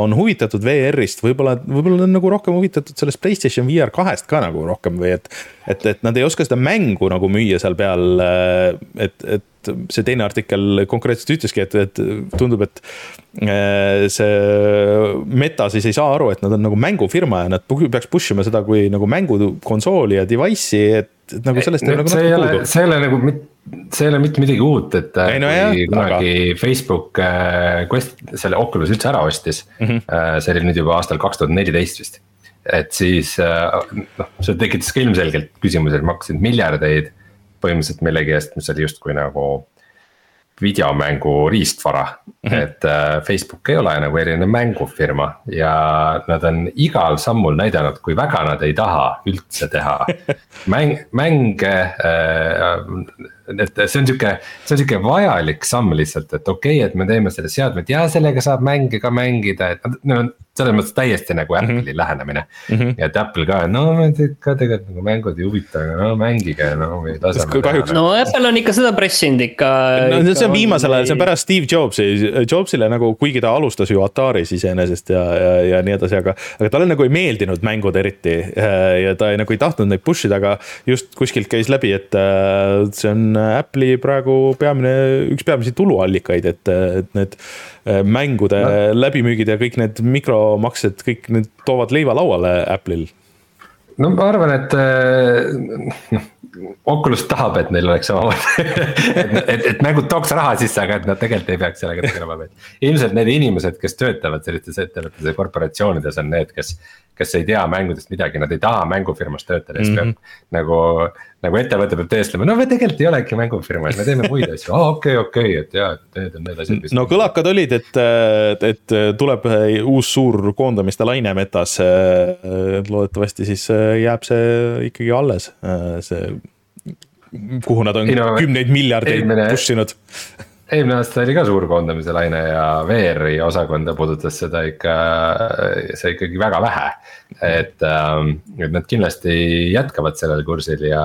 on huvitatud VR-ist, võib-olla, võib-olla on nagu rohkem huvitatud sellest Playstation VR kahest ka nagu rohkem või et. et, et nad ei oska seda mängu nagu müüa seal peal, et, et see teine artikkel konkreetselt ütleski, et, et tundub, et äh, see meta siis ei saa aru, et nad on nagu mängufirma ja nad peaks push ima seda kui nagu mängukonsooli ja device'i, et, et nagu sellest ei, nagu natuke puudu. see ei ole nagu, see ei ole mitte midagi uut, et äh, ei, no kui kunagi aga... Facebook äh, Quest, selle Oculus üldse ära ostis mm. -hmm. see oli nüüd juba aastal kaks tuhat neliteist vist. et siis noh, see tekitas ka ilmselgelt küsimusi, et maksid miljardeid põhimõtteliselt millegi eest, mis oli justkui nagu videomängu riistvara mm. -hmm. et äh, Facebook ei ole nagu erinev mängufirma ja nad on igal sammul näidanud, kui väga nad ei taha üldse teha mäng, mänge äh, et see on sihuke, see on sihuke vajalik samm lihtsalt, et okei okay,, et me teeme selle seadme, et ja sellega saab mänge ka mängida, et nad on selles mõttes täiesti nagu Apple'i mm -hmm. lähenemine mm. -hmm. ja et Apple ka, no ka tegelikult nagu mängud ei huvita, aga no mängige, no või laseme. kahjuks. no Apple on ikka seda pressinud ikka. no ikka see on viimasel ajal, see on pärast Steve Jobsi, Jobsile nagu, kuigi ta alustas ju Ataris iseenesest ja, ja, ja nii edasi, aga. aga talle nagu ei meeldinud mängud eriti ja ta ei, nagu ei tahtnud neid push ida, aga just kuskilt käis läbi, et äh, see on Apple'i praegu peamine, üks peamisi tuluallikaid, et, et need mängude no. läbimüügid ja kõik need mikromaksed, kõik need toovad leiva lauale Apple'il. no ma arvan, et noh Oculus tahab, et neil oleks samamoodi et, et, et mängud tooks raha sisse, aga et nad tegelikult ei peaks sellega tegelema, vaid ilmselt need inimesed, kes töötavad sellistes ettevõtetes ja korporatsioonides on need, kes kes ei tea mängudest midagi, nad ei taha mängufirmas töötada ja siis peab mm -hmm. nagu, nagu ettevõte peab tõestama, no me tegelikult ei olegi mängufirma, et me teeme muid asju, aa okei, okei, et jaa, et need on need asjad. no kõlakad olid, et, et tuleb uus suur koondamiste laine metas. loodetavasti siis jääb see ikkagi alles, see, kuhu nad on ei, no, kümneid miljardeid eelmine... push inud eelmine aasta oli ka suur koondamise laine ja VR-i osakonda puudutas seda ikka, see ikkagi väga vähe. et, ähm, et nad kindlasti jätkavad sellel kursil ja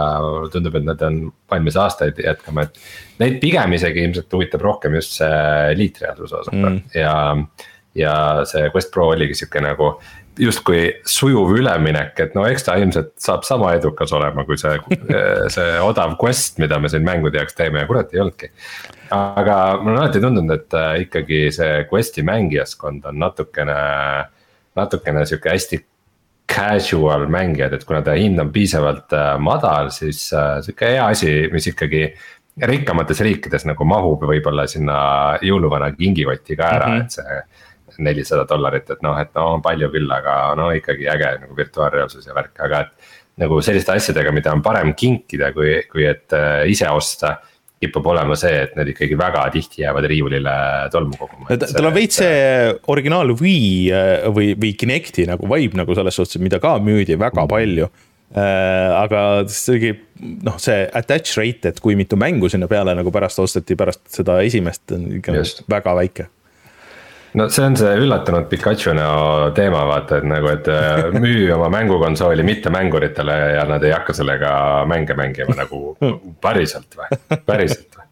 tundub, et nad on valmis aastaid jätkama, et. Neid pigem isegi ilmselt huvitab rohkem just see liitreaalsuse osa mm. ja, ja see Quest Pro oligi sihuke nagu justkui sujuv üleminek, et no eks ta ilmselt saab sama edukas olema, kui see, see odav quest, mida me siin mängude jaoks teeme ja kurat ei olnudki aga mulle on alati tundunud, et äh, ikkagi see Questi mängijaskond on natukene, natukene sihuke hästi casual mängijad, et kuna ta hind on piisavalt äh, madal, siis äh, sihuke hea asi, mis ikkagi rikkamates riikides nagu mahub võib-olla sinna jõuluvana kingikotti ka ära mm, -hmm. et see nelisada dollarit, et noh, et no palju küll, aga no ikkagi äge nagu virtuaalreaalsus ja värk, aga et. nagu selliste asjadega, mida on parem kinkida, kui, kui et ise osta kipub olema see, et need ikkagi väga tihti jäävad riiulile tolmu koguma. tal on veits see originaal Wii äh, või, või Kinecti nagu vibe nagu selles suhtes, mida ka müüdi väga mm. palju äh,. aga see noh, see attach rate, et kui mitu mängu sinna peale nagu pärast osteti pärast seda esimest on ikka väga väike no see on see üllatunud Pikachu näo teema, vaata, et nagu, et äh, müü oma mängukonsooli mittemänguritele ja nad ei hakka sellega mänge mängima nagu päriselt või, päriselt või.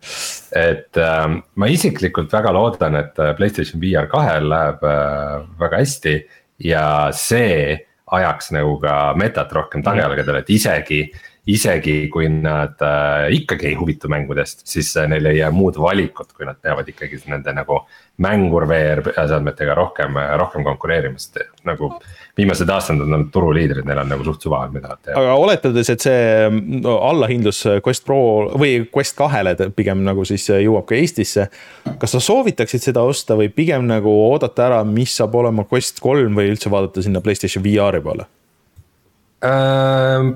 et äh, ma isiklikult väga loodan, et äh, Playstation VR kahel läheb äh, väga hästi ja see ajaks nagu ka metat rohkem tagajalgadele, et isegi isegi kui nad äh, ikkagi ei huvitu mängudest, siis äh, neil ei jää muud valikut, kui nad peavad ikkagi nende nagu mängur VR seadmetega rohkem, äh, rohkem konkureerima, sest nagu. viimased aastad on nad turuliidrid, neil on nagu suht suva, mida nad teevad. aga oletades, et see no, allahindlus Quest Pro või Quest kahele pigem nagu siis jõuab ka Eestisse. kas sa soovitaksid seda osta või pigem nagu oodata ära, mis saab olema Quest kolm või üldse vaadata sinna Playstation VR-i poole ähm,?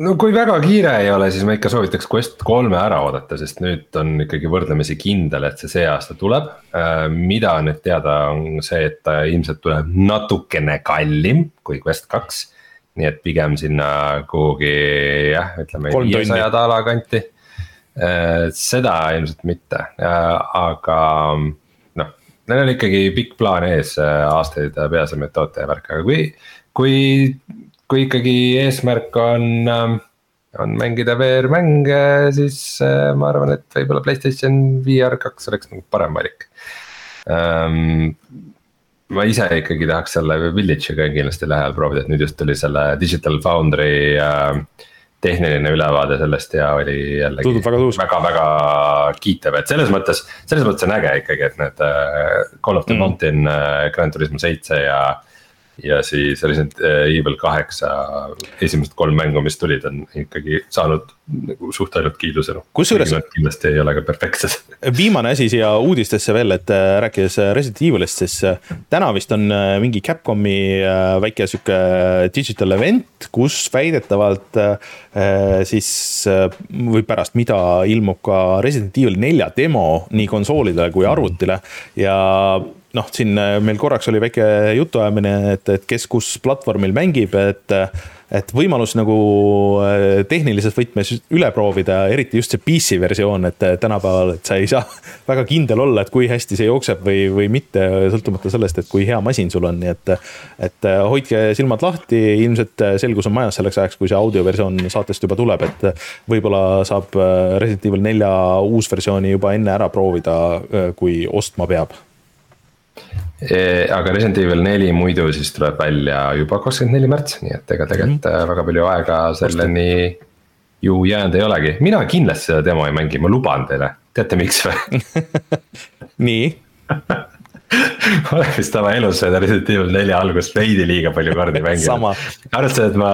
No kui väga kiire ei ole, siis ma ikka soovitaks Quest kolme ära oodata, sest nüüd on ikkagi võrdlemisi kindel, et see see aasta tuleb. Äh, mida nüüd teada, on see, et ta ilmselt tuleb natukene kallim kui Quest kaks. nii et pigem sinna kuhugi jah, ütleme viiesaja daala kanti. Äh, seda ilmselt mitte, äh, aga noh, neil on ikkagi pikk plaan ees aastaid peaseadmeid toota ja värk, aga kui, kui kui ikkagi eesmärk on ähm, on mängida VR-mänge, siis äh, ma arvan, et võib-olla Playstation VR kaks oleks nagu parem valik ähm,. ma ise ikkagi tahaks selle Village'i ka kindlasti lähedal proovida, et nüüd just tuli selle Digital Foundry äh, tehniline ülevaade sellest ja oli jällegi väga, väga kiitev, et selles mõttes, selles mõttes on äge ikkagi, et need äh, Call of the mm. Mountain äh,, Grand Turismo seitse ja ja siis Resident Evil kaheksa esimesed kolm mängu, mis tulid, on ikkagi saanud nagu suht ainult kiidusõnu. kusjuures. kindlasti ei ole ka perfektsed. viimane asi siia uudistesse veel, et äh, rääkides äh, Resident Evilist, siis täna vist on mingi Capcomi väike sihuke digital event, kus väidetavalt siis või pärast mida ilmub ka Resident Evil nelja demo nii konsoolidele kui arvutile ja noh, siin äh, meil korraks oli väike jutuajamine, et, et kes kus platvormil mängib, et et võimalus nagu äh, tehnilises võtmes üle proovida, eriti just see PC versioon, et äh, tänapäeval, et sa ei saa väga kindel olla, et kui hästi see jookseb või, või mitte, sõltumata sellest, et kui hea masin sul on, nii et. et hoidke silmad lahti, ilmselt selgus on majas selleks ajaks, kui see audioversioon saatest juba tuleb, et võib-olla saab Resident Evil nelja uusversiooni juba enne ära proovida, kui ostma peab aga Resident Evil neli muidu siis tuleb välja juba kakskümmend neli märts, nii et ega tegelikult mm -hmm. väga palju aega selleni ju jäänud ei olegi, mina kindlasti seda demo ei mängi, ma luban teile, teate miks või? Nii. Ma olen vist oma elus seda Resident Evil nelja algust veidi liiga palju kordi mänginud. arvestades, et ma,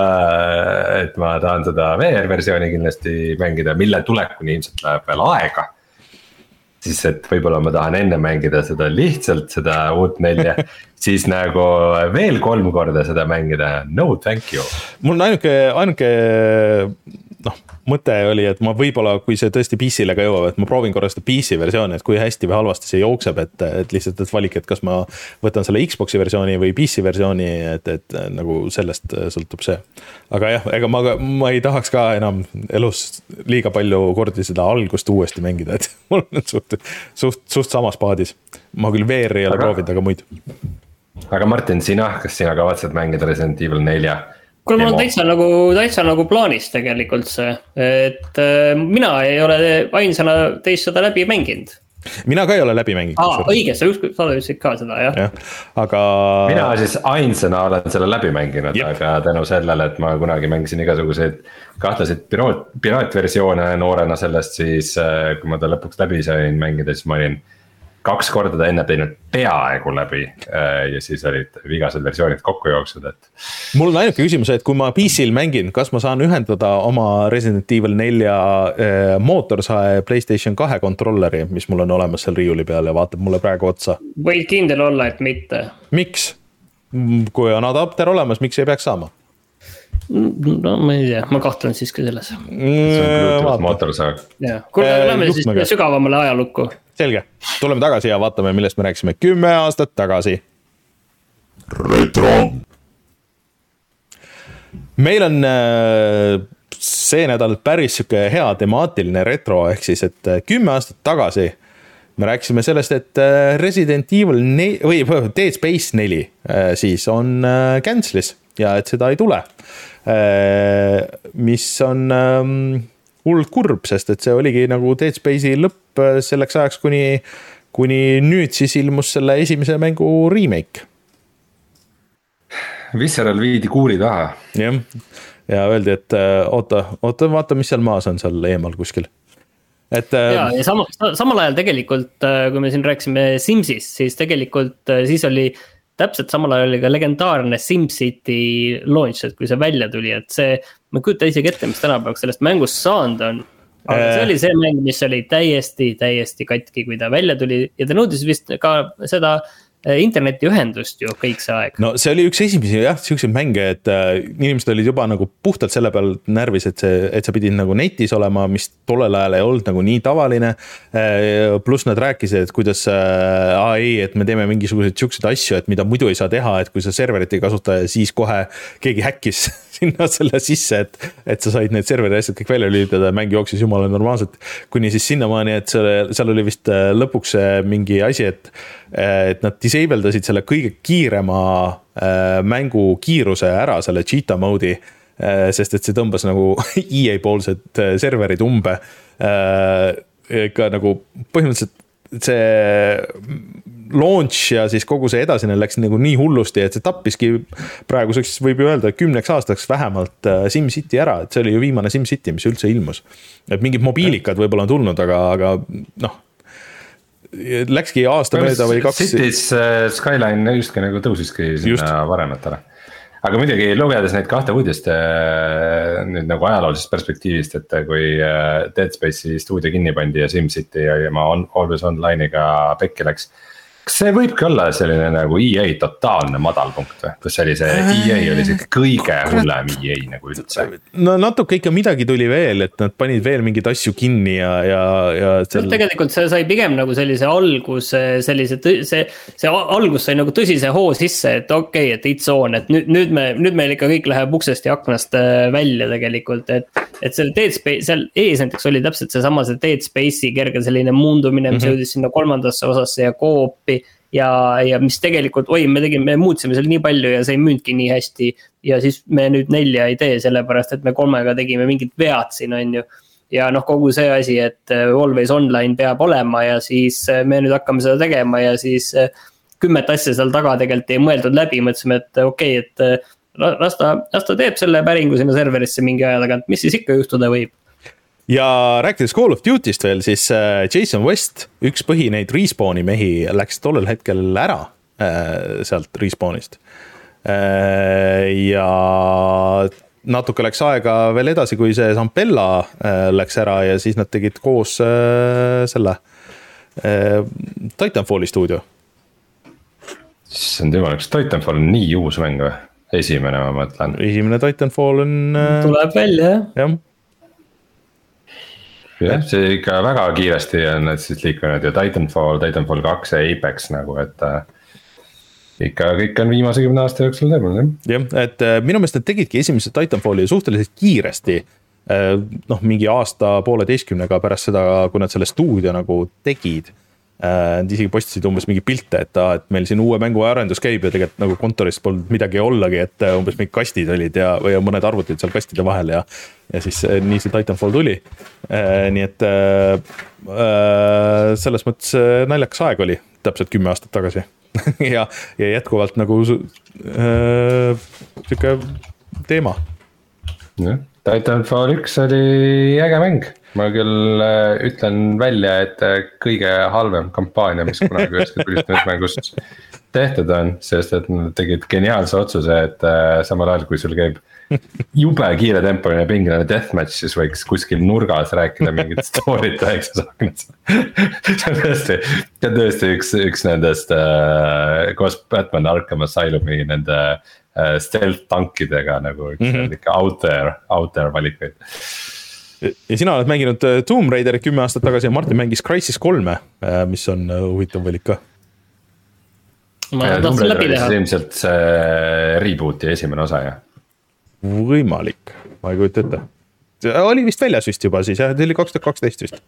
et ma tahan seda VR versiooni kindlasti mängida, mille tulekuni ilmselt läheb veel aega siis, et võib-olla ma tahan enne mängida seda lihtsalt seda uut nelja siis nagu veel kolm korda seda mängida, no thank you. mul on ainuke, ainuke noh, mõte oli, et ma võib-olla, kui see tõesti PC-le ka jõuab, et ma proovin korra seda PC versiooni, et kui hästi või halvasti see jookseb, et, et lihtsalt, et valik, et kas ma võtan selle Xbox'i versiooni või PC versiooni, et, et nagu sellest sõltub see. aga jah, ega ma, ma ei tahaks ka enam elus liiga palju kordi seda algust uuesti mängida, et mul on suht, suht, suht samas paadis. ma küll VR-i ei ole aga... proovinud, aga muid. aga Martin, sina, kas sina kavatsed mängida Resident Evil nelja? Kuule, mul on täitsa nagu, täitsa nagu plaanis tegelikult see, et äh, mina ei ole ainsana teist seda läbi mänginud mina ka ei ole läbi mänginud. aa, õige, sa ükskord, sa ütlesid ka seda jah ja,. aga. mina siis ainsana olen selle läbi mänginud, aga tänu sellele, et ma kunagi mängisin igasuguseid kahtlaseid piraat, piraatversioone noorena sellest, siis äh, kui ma ta lõpuks läbi sain mängida, siis ma olin kaks korda ta enne teinud peaaegu läbi äh, ja siis olid vigased versioonid kokku jooksnud, et. mul on ainuke küsimus, et kui ma PC-l mängin, kas ma saan ühendada oma Resident Evil nelja äh, mootorsae Playstation kahe kontrolleri, mis mul on olemas seal riiuli peal ja vaatab mulle praegu otsa? võid kindel olla, et mitte. miks? kui on adapter olemas, miks ei peaks saama? no ma ei tea, ma kahtlen siiski selles mm,. mootorsaag. jah, kuule, lähme siis sügavamale ajalukku selge, tuleme tagasi ja vaatame, millest me rääkisime kümme aastat tagasi. retro. meil on äh, see nädal päris sihuke hea temaatiline retro, ehk siis, et äh, kümme aastat tagasi me rääkisime sellest, et äh, Resident Evil ne-, või Dead Space neli siis on cancel'is ja et seda ei tule. mis on ähm, hullult kurb, sest et see oligi nagu Dead Space'i lõpp äh, selleks ajaks, kuni, kuni nüüd siis ilmus selle esimese mängu remake. Visceral viidi kuuli taha. jah, ja öeldi, et äh, oota, oota, vaata, mis seal maas on seal eemal kuskil et. Äh, ja, ja sama, samal ajal tegelikult, kui me siin rääkisime Simsist, siis tegelikult siis oli täpselt samal ajal oli ka legendaarne SimCity launch, et kui see välja tuli, et see. ma ei kujuta isegi ette, mis tänapäevaks sellest mängust saanud on. aga see äh. oli see mäng, mis oli täiesti, täiesti katki, kui ta välja tuli ja ta nõudis vist ka seda internetiühendust ju kõik see aeg. no see oli üks esimesi jah, siukseid mänge, et äh, inimesed olid juba nagu puhtalt selle peal närvis, et see, et sa pidid nagu netis olema, mis tollel ajal ei olnud nagu nii tavaline äh,. pluss nad rääkisid, et kuidas äh, aa ei, et me teeme mingisuguseid siukseid asju, et mida muidu ei saa teha, et kui sa serverit ei kasuta ja siis kohe keegi häkkis sinna selle sisse, et, et sa said need serveri asjad kõik välja lülitada ja mäng jooksis jumala normaalselt. kuni siis sinnamaani, et selle, seal oli vist äh, lõpuks mingi asi, et, et nad disable dasid selle kõige kiirema äh, mängu kiiruse ära, selle cheetah mode'i sest et see tõmbas nagu EA poolsed serverid umbe. ka nagu põhimõtteliselt see launch ja siis kogu see edasine läks nagu nii hullusti, et see tappiski praeguseks võib ju öelda kümneks aastaks vähemalt SimCity ära, et see oli ju viimane SimCity, mis üldse ilmus. et mingid mobiilikad võib-olla on tulnud, aga, aga noh läkski aasta mööda või kaks. Cities äh, Skyline justkui nagu tõusiski sinna Just. varemetele. aga muidugi lugedes neid kahte uudist äh, nüüd nagu ajaloolisest perspektiivist, et kui äh, Dead Space'i stuudio kinni pandi ja SimCity ja ma on Always Online'iga pekki läks kas see võibki olla selline nagu EA totaalne madalpunkt või, kus oli see EA oli see kõige hullem EA nagu üldse? no natuke ikka midagi tuli veel, et nad panid veel mingeid asju kinni ja, ja, ja seal.... no tegelikult see sai pigem nagu sellise alguse, sellise, see, see algus sai nagu tõsise hoo sisse, et okei okay,, et it's on, et nüüd, nüüd me, nüüd meil ikka kõik läheb uksest ja aknast äh, välja tegelikult, et. et seal Dead Space, seal ees näiteks oli täpselt seesama see Dead Space'i kerge selline muundumine, mis mm -hmm. jõudis sinna kolmandasse osasse ja co-op'i ja, ja mis tegelikult, oi, me tegime, me muutsime seal nii palju ja see ei müünudki nii hästi. ja siis me nüüd nelja ei tee, sellepärast et me kolmega tegime mingid vead siin, on ju. ja noh, kogu see asi, et äh, always online peab olema ja siis äh, me nüüd hakkame seda tegema ja siis. Äh, kümmet asja seal taga tegelikult ei mõeldud läbi, mõtlesime, et okei okay,, et las ta, las ta teeb selle päringu sinna serverisse mingi aja tagant, mis siis ikka juhtuda võib ja rääkides Call of Duty'st veel, siis äh, Jason West, üks põhineid Respawni mehi, läks tollel hetkel ära äh, sealt Respawnist. Äh, ja natuke läks aega veel edasi, kui see Zampella läks ära ja siis nad tegid koos selle Titanfalli stuudio. issand jumal, kas Titanfall on nii uus mäng või? esimene, ma mõtlen. esimene Titanfall on. tuleb välja jah. jah jah, see ikka väga kiiresti on need siis liikunud ja Titanfall, Titanfall kaks ja Apex nagu, et äh, ikka kõik on viimase kümne aasta jooksul toimunud jah. jah, et äh, minu meelest nad tegidki esimese Titanfalli suhteliselt kiiresti äh,. noh, mingi aasta-pooleteistkümnega pärast seda, kui nad selle stuudio nagu tegid Nad äh, isegi postisid umbes mingeid pilte, et aa, et meil siin uue mängu arendus käib ja tegelikult nagu kontoris polnud midagi ollagi, et äh, umbes mingid kastid olid ja, või mõned arvutid seal kastide vahel ja. ja siis äh, nii see Titanfall tuli. nii et selles mõttes naljakas aeg oli, täpselt kümme aastat tagasi ja, ja jätkuvalt nagu sihuke teema. jah, Titanfall üks oli äge mäng ma küll äh, ütlen välja, et äh, kõige halvem kampaania, mis kunagi üheski tulistamismängus tehtud on, sest et nad tegid geniaalse otsuse, et äh, samal ajal kui sul käib jube kiiretempoline pingeline deathmatch, siis võiks kuskil nurgas rääkida mingit story't väikses aknas see on tõesti, see on tõesti üks, üks nendest äh, koos Batman Arkham Asylumi nende äh, stealth tankidega nagu üks mm -hmm. ikka out there, out there valikuid ja sina oled mänginud äh, Tomb Raiderit kümme aastat tagasi ja Martin mängis Crysis kolme, äh, mis on äh, huvitav valik ka. ma tahtsin läbi teha. ilmselt see reboot'i esimene osa ju. võimalik, ma ei kujuta ette. oli vist väljas vist juba siis jah, see oli kaks tuhat kaksteist vist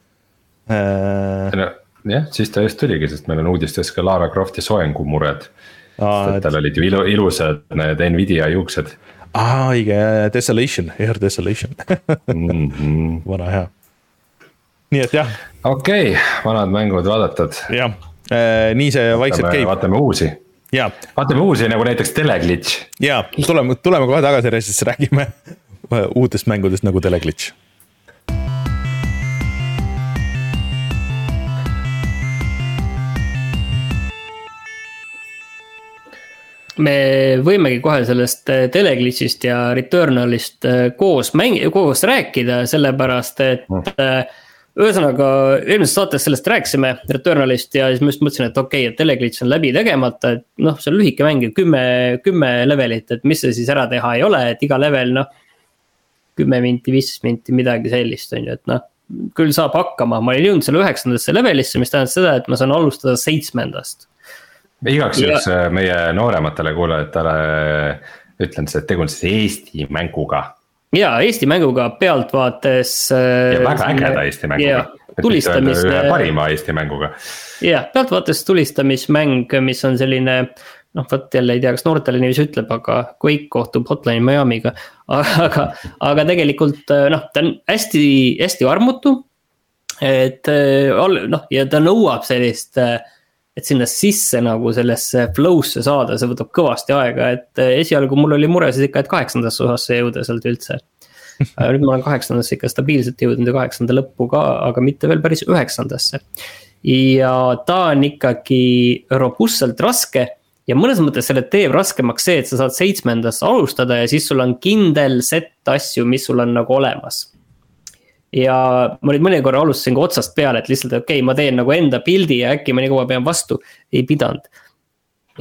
no jah, siis ta just tuligi, sest meil on uudistes ka Lara Crofti soengumured. tal olid ju ilu, ilusad need Nvidia juuksed aa, õige, Desolation, Air Desolation mm -hmm. vana hea. nii et jah. okei okay,, vanad mängud vaadatud. jah, äh, nii see vaikselt käib. vaatame uusi. vaatame uusi nagu näiteks Teleglitch. ja, tuleme, tuleme kohe tagasi, siis räägime uutest mängudest nagu Teleglitch me võimegi kohe sellest äh, Teleglitch'ist ja Returnalist äh, koos mäng-, koos rääkida, sellepärast et mm. ühesõnaga, eelmises saates sellest rääkisime, Returnalist ja siis ma just mõtlesin, et okei okay,, et Teleglitch on läbi tegemata, et noh, see on lühike mäng, kümme, kümme levelit, et mis see siis ära teha ei ole, et iga level noh. kümme minti, viisteist minti, midagi sellist, on ju, et noh küll saab hakkama, ma olin jõudnud selle üheksandasse levelisse, mis tähendas seda, et ma saan alustada seitsmendast igaks juhuks. Äh, meie noorematele kuulajatele ütlen siis, et tegu on siis Eesti mänguga. ja Eesti mänguga pealtvaates. Äh, ja väga ägeda Eesti mänguga. tulistamis. parima Eesti mänguga. jah, pealtvaates tulistamismäng, mis on selline noh, vot jälle ei tea, kas noortele niiviisi ütleb, aga Quake kohtub Hotline Miami'ga. aga, aga tegelikult noh, ta on hästi, hästi armutu. et noh, ja ta nõuab sellist, et sinna sisse nagu sellesse flow'sse saada, see võtab kõvasti aega, et esialgu mul oli mure siis ikka, et kaheksandasse osasse jõuda sealt üldse nüüd ma olen kaheksandasse ikka stabiilselt jõudnud ja kaheksanda lõppu ka, aga mitte veel päris üheksandasse. ja ta on ikkagi robustselt raske ja mõnes mõttes selle teeb raskemaks see, et sa saad seitsmendast alustada ja siis sul on kindel set asju, mis sul on nagu olemas. Ja ma nüüd mõni korra alustasin ka otsast peale, et lihtsalt okei okay,, ma teen nagu enda pildi ja äkki ma nii kaua pean vastu, ei pidanud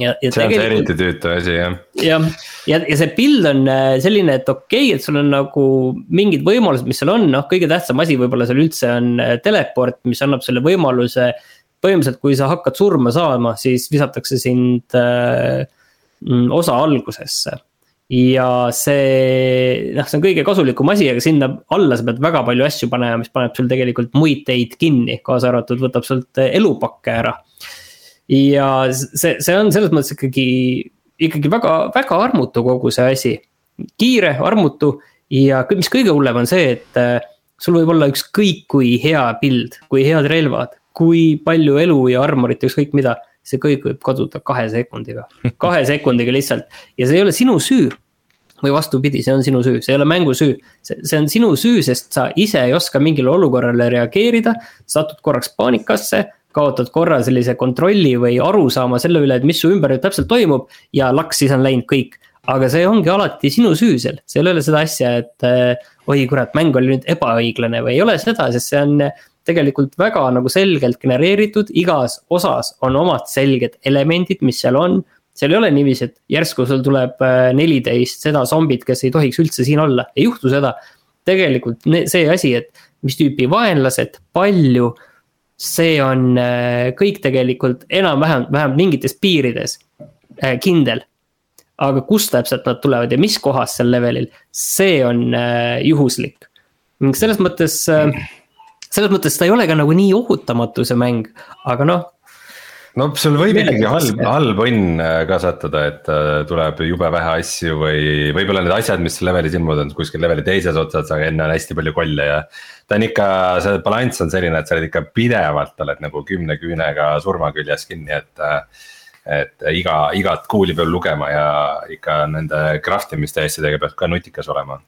ja, ja see on see eriti tüütu asi jah. jah, ja, ja, ja see pild on äh, selline, et okei okay,, et sul on nagu mingid võimalused, mis seal on, noh, kõige tähtsam asi võib-olla seal üldse on äh, teleport, mis annab selle võimaluse. põhimõtteliselt, kui sa hakkad surma saama, siis visatakse sind äh, mm, osa algusesse ja see, noh, see on kõige kasulikum asi, aga sinna alla sa pead väga palju asju panema, mis paneb sul tegelikult muid teid kinni, kaasa arvatud võtab sult elupakke ära ja see, see on selles mõttes ikkagi, ikkagi väga, väga armutu kogu see asi. kiire, armutu ja mis kõige hullem on see, et äh, sul võib olla ükskõik kui hea pild, kui head relvad, kui palju elu ja armorit, ükskõik mida. See kõik võib kaduda kahe sekundiga, kahe sekundiga lihtsalt. Ja see ei ole sinu süü. Või vastupidi, see on sinu süü, see ei ole mängu süü. see, see on sinu süü, sest sa ise ei oska mingile olukorrale reageerida, satud korraks paanikasse kaotad korra sellise kontrolli või arusaama selle üle, et mis su ümber nüüd täpselt toimub ja laks, siis on läinud kõik. aga see ongi alati sinu süü seal, seal ei ole seda asja, et äh, oi kurat, mäng oli nüüd ebaõiglane või ei ole seda, sest see on tegelikult väga nagu selgelt genereeritud, igas osas on omad selged elemendid, mis seal on. seal ei ole niiviisi, et järsku sul tuleb äh, neliteist seda zombit, kes ei tohiks üldse siin olla, ei juhtu seda. tegelikult see asi, et mis tüüpi vaenlased, palju see on äh, kõik tegelikult enam-vähem, vähemalt mingites piirides äh, kindel. aga kust täpselt nad tulevad ja mis kohas sel levelil, see on äh, juhuslik. ning selles mõttes, selles mõttes ta ei ole ka nagu nii ohutamatu, see mäng, aga noh no sul võib ikkagi halb, halb õnn ka sattuda, et tuleb jube vähe asju või võib-olla need asjad, mis levelis ilmuvad, on kuskil leveli teises otsas, aga enne on hästi palju kolle ja ta on ikka, see balanss on selline, et sa oled ikka pidevalt oled nagu kümne küünega surma küljes kinni, et. et iga, igat kuuli peab lugema ja ikka nende craft imiste asjadega peab ka nutikas olema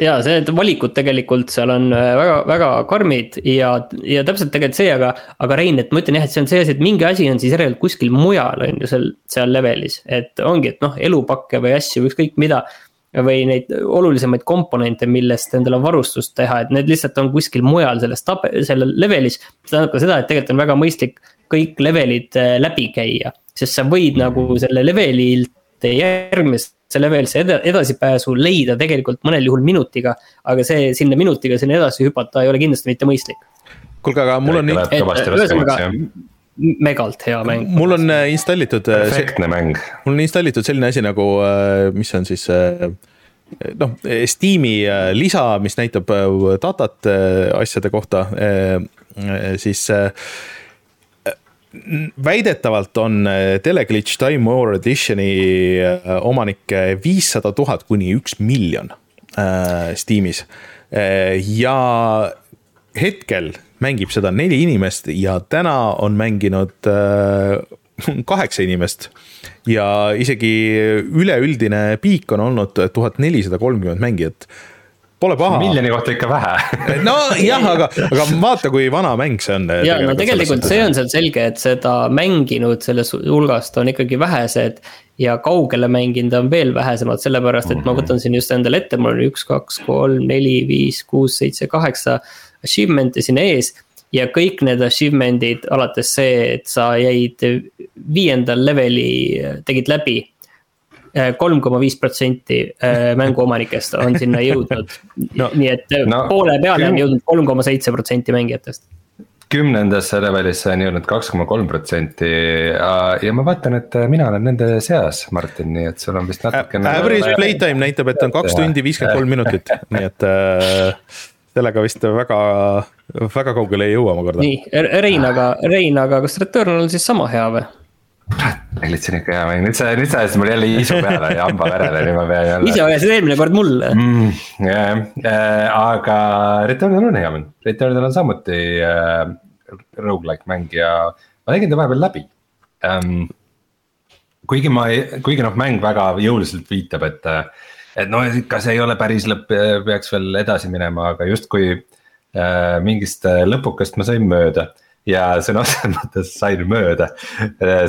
ja see, et valikud tegelikult seal on äh, väga, väga karmid ja, ja täpselt tegelikult see, aga, aga Rein, et ma ütlen jah, et see on see asi, et mingi asi on siis järelikult kuskil mujal on ju seal, seal levelis, et ongi, et noh, elupakke või asju, ükskõik mida või neid olulisemaid komponente, millest endale varustust teha, et need lihtsalt on kuskil mujal selles tab-, sellel levelis. see tähendab ka seda, et tegelikult on väga mõistlik kõik levelid äh, läbi käia, sest sa võid nagu selle levelilt järgmisse levelisse ed edasipääsu leida tegelikult mõnel juhul minutiga. aga see sinna minutiga sinna edasi hüpata ei ole kindlasti mitte mõistlik. kuulge, aga mul on ühesõnaga megalt hea mäng. mul on äh, installitud. Äh, perfektne mäng. mul on installitud selline asi nagu, äh, mis on siis noh, Steam'i lisa, mis näitab datat asjade kohta, siis väidetavalt on Teleglitch Time War Editioni omanikke viissada tuhat kuni üks miljon Steamis ja hetkel mängib seda neli inimest ja täna on mänginud äh, kaheksa inimest. ja isegi üleüldine piik on olnud tuhat nelisada kolmkümmend mängijat pole paha. miljoni kohta ikka vähe nojah, aga, aga vaata, kui vana mäng see on. ja no tegelikult see on seal selge, et seda mänginud sellest hulgast on ikkagi vähesed. ja kaugele mänginud on veel vähesemad, sellepärast et mm -hmm. ma mhm. võtan siin just endale ette, mul on üks, kaks, kolm, neli, viis, kuus, seitse, kaheksa achievement'i siin ees. ja kõik need achievement'id alates see, et sa jäid viiendal leveli, tegid läbi kolm koma viis protsenti äh, mänguomanikest on sinna jõudnud no,. nii et no, poole peale on jõudnud kolm koma seitse protsenti mängijatest kümnendasse levelisse on jõudnud kaks koma kolm protsenti ja ma vaatan, et mina olen nende seas, Martin, nii et sul on vist natukene. Average playtime näitab, et on kaks tundi viiskümmend kolm minutit, nii et äh, sellega vist väga, väga kaugele ei jõua, ma kardan. nii, Rein, aga, Rein, aga kas Returnal on siis sama hea või? On ikka hea mäng, nüüd sa, nüüd sa ajasid mul jälle isu peale ja hamba verele, nüüd ma pean jälle. ise ajasid eelmine kord mulle mm,. jah äh,, aga Returnal on hea mäng, Returnal on samuti äh, rogu-like mäng ja ma tegin ta vahepeal läbi ähm,. kuigi ma kuigi noh, mäng väga jõuliselt viitab, et, et no ikka see ei ole päris lõpp, peaks veel edasi minema, aga justkui äh, mingist lõpukast ma sain mööda ja sõna otseses mõttes sain mööda,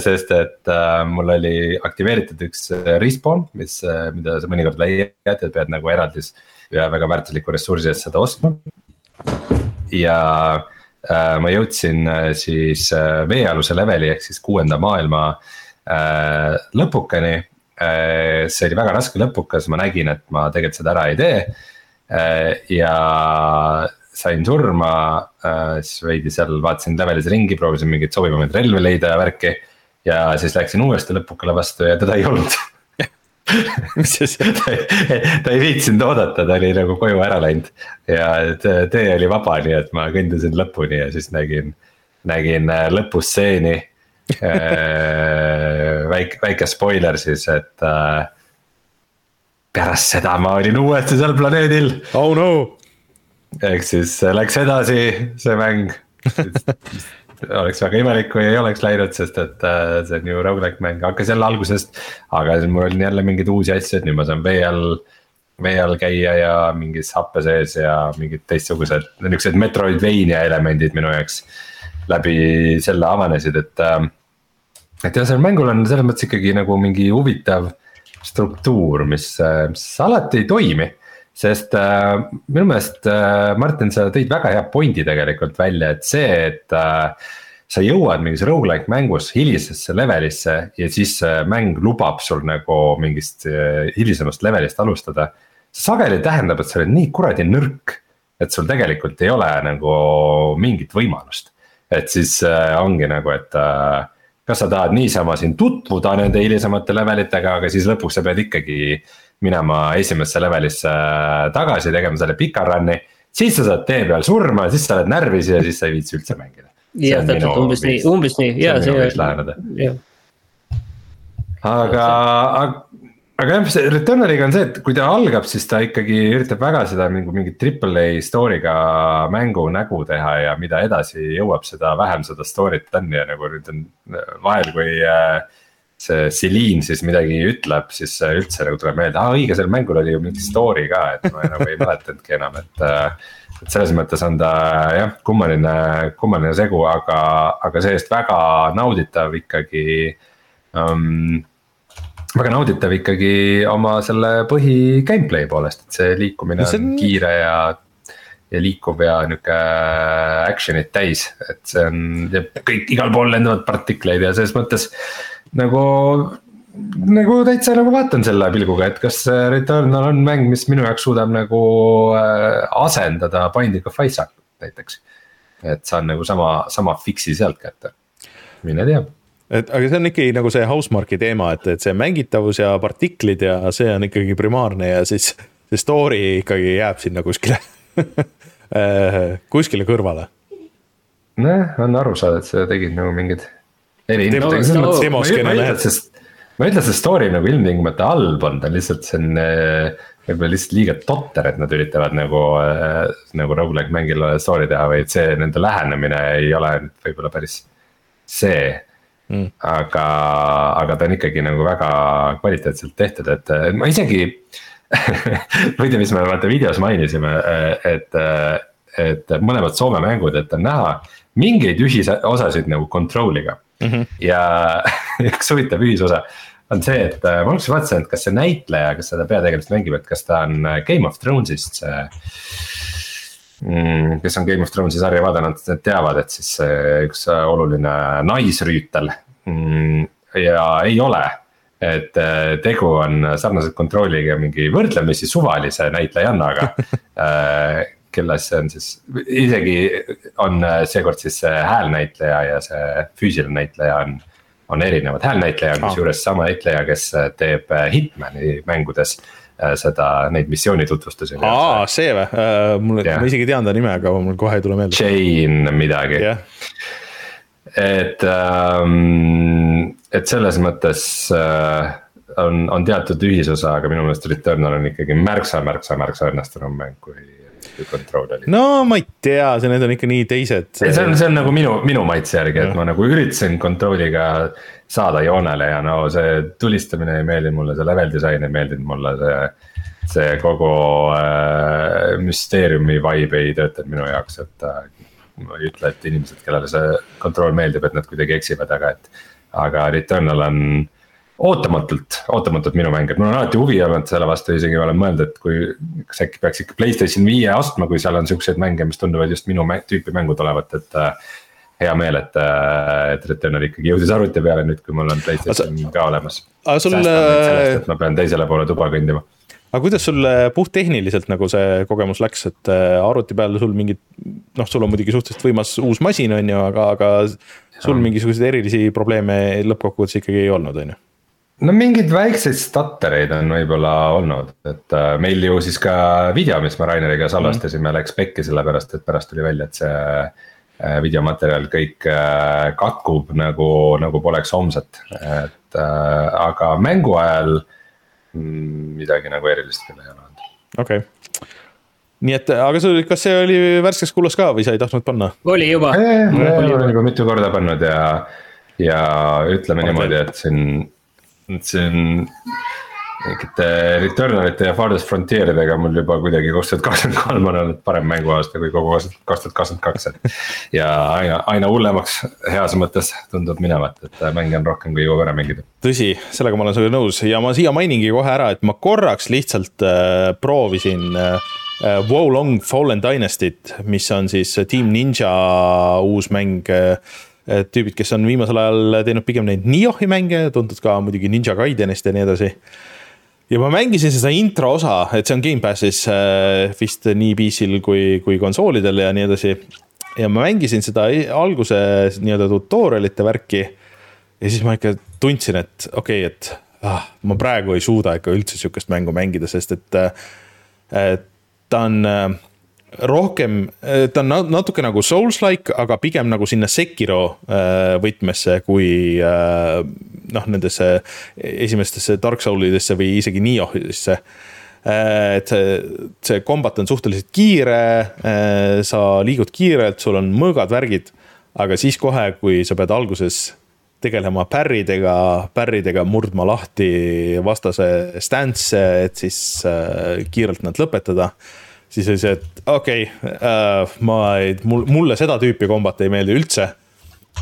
sest et äh, mul oli aktiveeritud üks äh, respawn, mis äh,, mida sa mõnikord leiad ja pead nagu eraldis ühe väga väärtusliku ressursi eest seda ostma. ja äh, ma jõudsin äh, siis äh, veealuse leveli ehk siis kuuenda maailma äh, lõpukani äh,. see oli väga raske lõpukas, ma nägin, et ma tegelikult seda ära ei tee äh, ja sain surma äh,, siis veidi seal vaatasin levelis ringi, proovisin mingeid sobivamaid relvi leida ja värki. ja siis läksin uuesti lõpukale vastu ja teda ei olnud mis siis ta ei viitsinud oodata, ta oli nagu koju ära läinud ja tee oli vaba, nii et ma kõndisin lõpuni ja siis nägin, nägin äh, lõpustseeni äh, väike, väike spoiler siis, et äh, pärast seda ma olin uuesti seal planeedil. oh no ehk siis äh, läks edasi see mäng oleks väga imelik, kui ei oleks läinud, sest et äh, see on ju rogu-like mäng, hakkas jälle algusest. aga siis mul oli jälle mingeid uusi asju, et nüüd ma saan vee all, vee all käia ja mingis happe sees ja mingid teistsugused, niuksed Metroidvania elemendid minu jaoks. läbi selle avanesid, et, äh, et jah, sellel mängul on selles mõttes ikkagi nagu mingi huvitav struktuur, mis, mis alati ei toimi sest äh, minu meelest äh, Martin, sa tõid väga hea pointi tegelikult välja, et see, et äh, sa jõuad mingis rogu-like mängus hilisesse levelisse ja siis mäng lubab sul nagu mingist äh, hilisemast levelist alustada. sageli tähendab, et sa oled nii kuradi nõrk, et sul tegelikult ei ole nagu mingit võimalust. et siis äh, ongi nagu, et äh, kas sa tahad niisama siin tutvuda nende hilisemate levelitega, aga siis lõpuks sa pead ikkagi minema esimesse levelisse äh, tagasi, tegema selle pika run'i. siis sa saad tee peal surma, siis sa oled närvis ja siis sa ei viitsi üldse mängida. jah, täpselt umbes nii, umbes nii ja see. jah. aga, aga, aga jah, see Returnaliga on see, et kui ta algab, siis ta ikkagi üritab väga seda nagu mingit triple A story'ga mängu nägu teha ja mida edasi jõuab, seda vähem seda story't on ja nagu nüüd on vahel, kui äh, see Celine siis midagi ütleb, siis üldse nagu tuleb meelde, aa õige, sellel mängul oli ju mingi story ka, et ma nagu ei mäletanudki enam, et. Äh, et selles mõttes on ta jah, kummaline, kummaline segu, aga, aga see-eest väga nauditav ikkagi um, väga nauditav ikkagi oma selle põhi gameplay poolest, et see liikumine see on... on kiire ja. ja liikuv ja nihuke action'it täis, et see on kõik igal pool lendavad partikleid ja selles mõttes nagu, nagu täitsa nagu vaatan selle pilguga, et kas Returnal on mäng, mis minu jaoks suudab nagu äh, asendada Binding of Isaac näiteks. et saan nagu sama, sama fix'i sealt kätte, mine tea et aga see on ikkagi nagu see Housemarque'i teema, et, et see mängitavus ja partiklid ja see on ikkagi primaarne ja siis see story ikkagi jääb sinna kuskile äh, kuskile kõrvale. nojah, on aru saada, et sa tegid nagu mingid eri Demo, no, demoskene mehed. ma ei ütle, et see story nagu ilmtingimata halb on, ta lihtsalt see on äh, võib-olla lihtsalt liiga totter, et nad üritavad nagu äh,, nagu rogu-like mängile story teha, vaid see nende lähenemine ei ole võib-olla päris see. Mm.. aga, aga ta on ikkagi nagu väga kvaliteetselt tehtud, et ma isegi ma ei tea, mis me vaata videos mainisime, et, et mõlemad Soome mängud, et on näha mingeid ühisosasid nagu control'iga mm. -hmm. ja üks huvitav ühisosa on see, et äh, ma alguses vaatasin, et kas see näitleja, kes seda peategelast mängib, et kas ta on äh, Game of Thrones'ist see mm,. kes on Game of Thrones'i sarja vaadanud, need teavad, et siis üks äh, oluline naisrüütel mm, ja ei ole et tegu on sarnaselt kontrolliga mingi võrdlemisi suvalise näitlejannaga kelles see on siis, isegi on äh, seekord siis see häälnäitleja ja see füüsiline näitleja on. on erinevad, häälnäitleja on kusjuures sama näitleja, kes äh, teeb äh, Hitmani mängudes seda, neid missioonitutvustusi. aa, see või uh,, mul, ma isegi tean ta nime, aga mul kohe ei tule meelde. Jane midagi yeah.. et um, et selles mõttes äh, on, on teatud ühisosa, aga minu meelest Returnal on ikkagi märksa, märksa, märksa õnnestunum mäng kui, kui Control oli. no ma ei tea, see, need on ikka nii teised. see on, see on nagu minu, minu maitse järgi, et ma nagu üritasin Controliga saada joonele ja no see tulistamine ei meeldinud mulle, see level disain ei meeldinud mulle, see. see kogu äh, müsteeriumi vibe ei töötanud minu jaoks, et äh, ma ei ütle, et inimesed, kellele see Control meeldib, et nad kuidagi eksivad, aga et. aga Returnal on ootamatult, ootamatult minu mäng, et mul on alati huvi olnud selle vastu, isegi olen mõelnud, et kui. kas äkki peaks ikka Playstation viie ostma, kui seal on siukseid mänge, mis tunduvad just minu tüüpi mängud olevat, et äh, hea meel, et, äh, et Returnal ikkagi jõudis arvuti peale nüüd, kui mul on Playstation sa, ka olemas. aga sul. et ma pean teisele poole tuba kõndima. aga kuidas sul puhttehniliselt nagu see kogemus läks, et äh, arvuti peal sul mingid. noh, sul on muidugi suhteliselt võimas uus masin, on ju, aga, aga sul mingisuguseid erilisi probleeme lõppkokkuvõttes ikkagi ei olnud, on ju no mingeid väikseid stuttereid on võib-olla olnud, et äh, meil ju siis ka video, mis me Raineriga salvestasime mm, -hmm. läks pekki sellepärast, et pärast tuli välja, et see äh, videomaterjal kõik äh, katkub nagu, nagu poleks homset, et aga mängu ajal mm, midagi nagu erilist küll ei olnud. okei okay., nii et, aga sul, kas see oli värskes kullas ka või sa ei tahtnud panna? oli juba. olen juba mitu korda pannud ja, ja ütleme Oled niimoodi, et siin et see on mingite Returnalite ja Farthest Frontier idega mul juba kuidagi kaks tuhat kakskümmend kolm on olnud parem mänguaasta kui kogu kaks tuhat kakskümmend kaks, et. ja aina, aina hullemaks heas mõttes tundub minevat, et mänge on rohkem kui jõuab ära mängida. tõsi, sellega ma olen sinuga nõus ja ma siia mainingi kohe ära, et ma korraks lihtsalt äh, proovisin äh Wow Long Fallen Dynasty't, mis on siis Team Ninja uus mäng äh, tüübid, kes on viimasel ajal teinud pigem neid Niohi mänge, tuntud ka muidugi Ninja Gaidenist ja nii edasi. ja ma mängisin seda intro osa, et see on Gamepassis äh, vist nii PC-l kui, kui konsoolidel ja nii edasi. ja ma mängisin seda alguse nii-öelda tutorial'ite värki. ja siis ma ikka tundsin, et okei okay,, et ah, ma praegu ei suuda ikka üldse sihukest mängu mängida, sest et, et ta on rohkem, ta on natuke nagu Souls-like, aga pigem nagu sinna Sekiro äh, võtmesse kui äh, noh, nendesse esimestesse Dark Soulidesse või isegi Niohidesse. Äh, et see, see kombat on suhteliselt kiire, sa liigud kiirelt, sul on mõõgad, värgid, aga siis kohe, kui sa pead alguses tegelema pärridega, pärridega murdma lahti vastase stance'e, et siis kiirelt nad lõpetada siis oli see, et okei okay, äh,, ma ei, mul, mulle seda tüüpi kombat ei meeldi üldse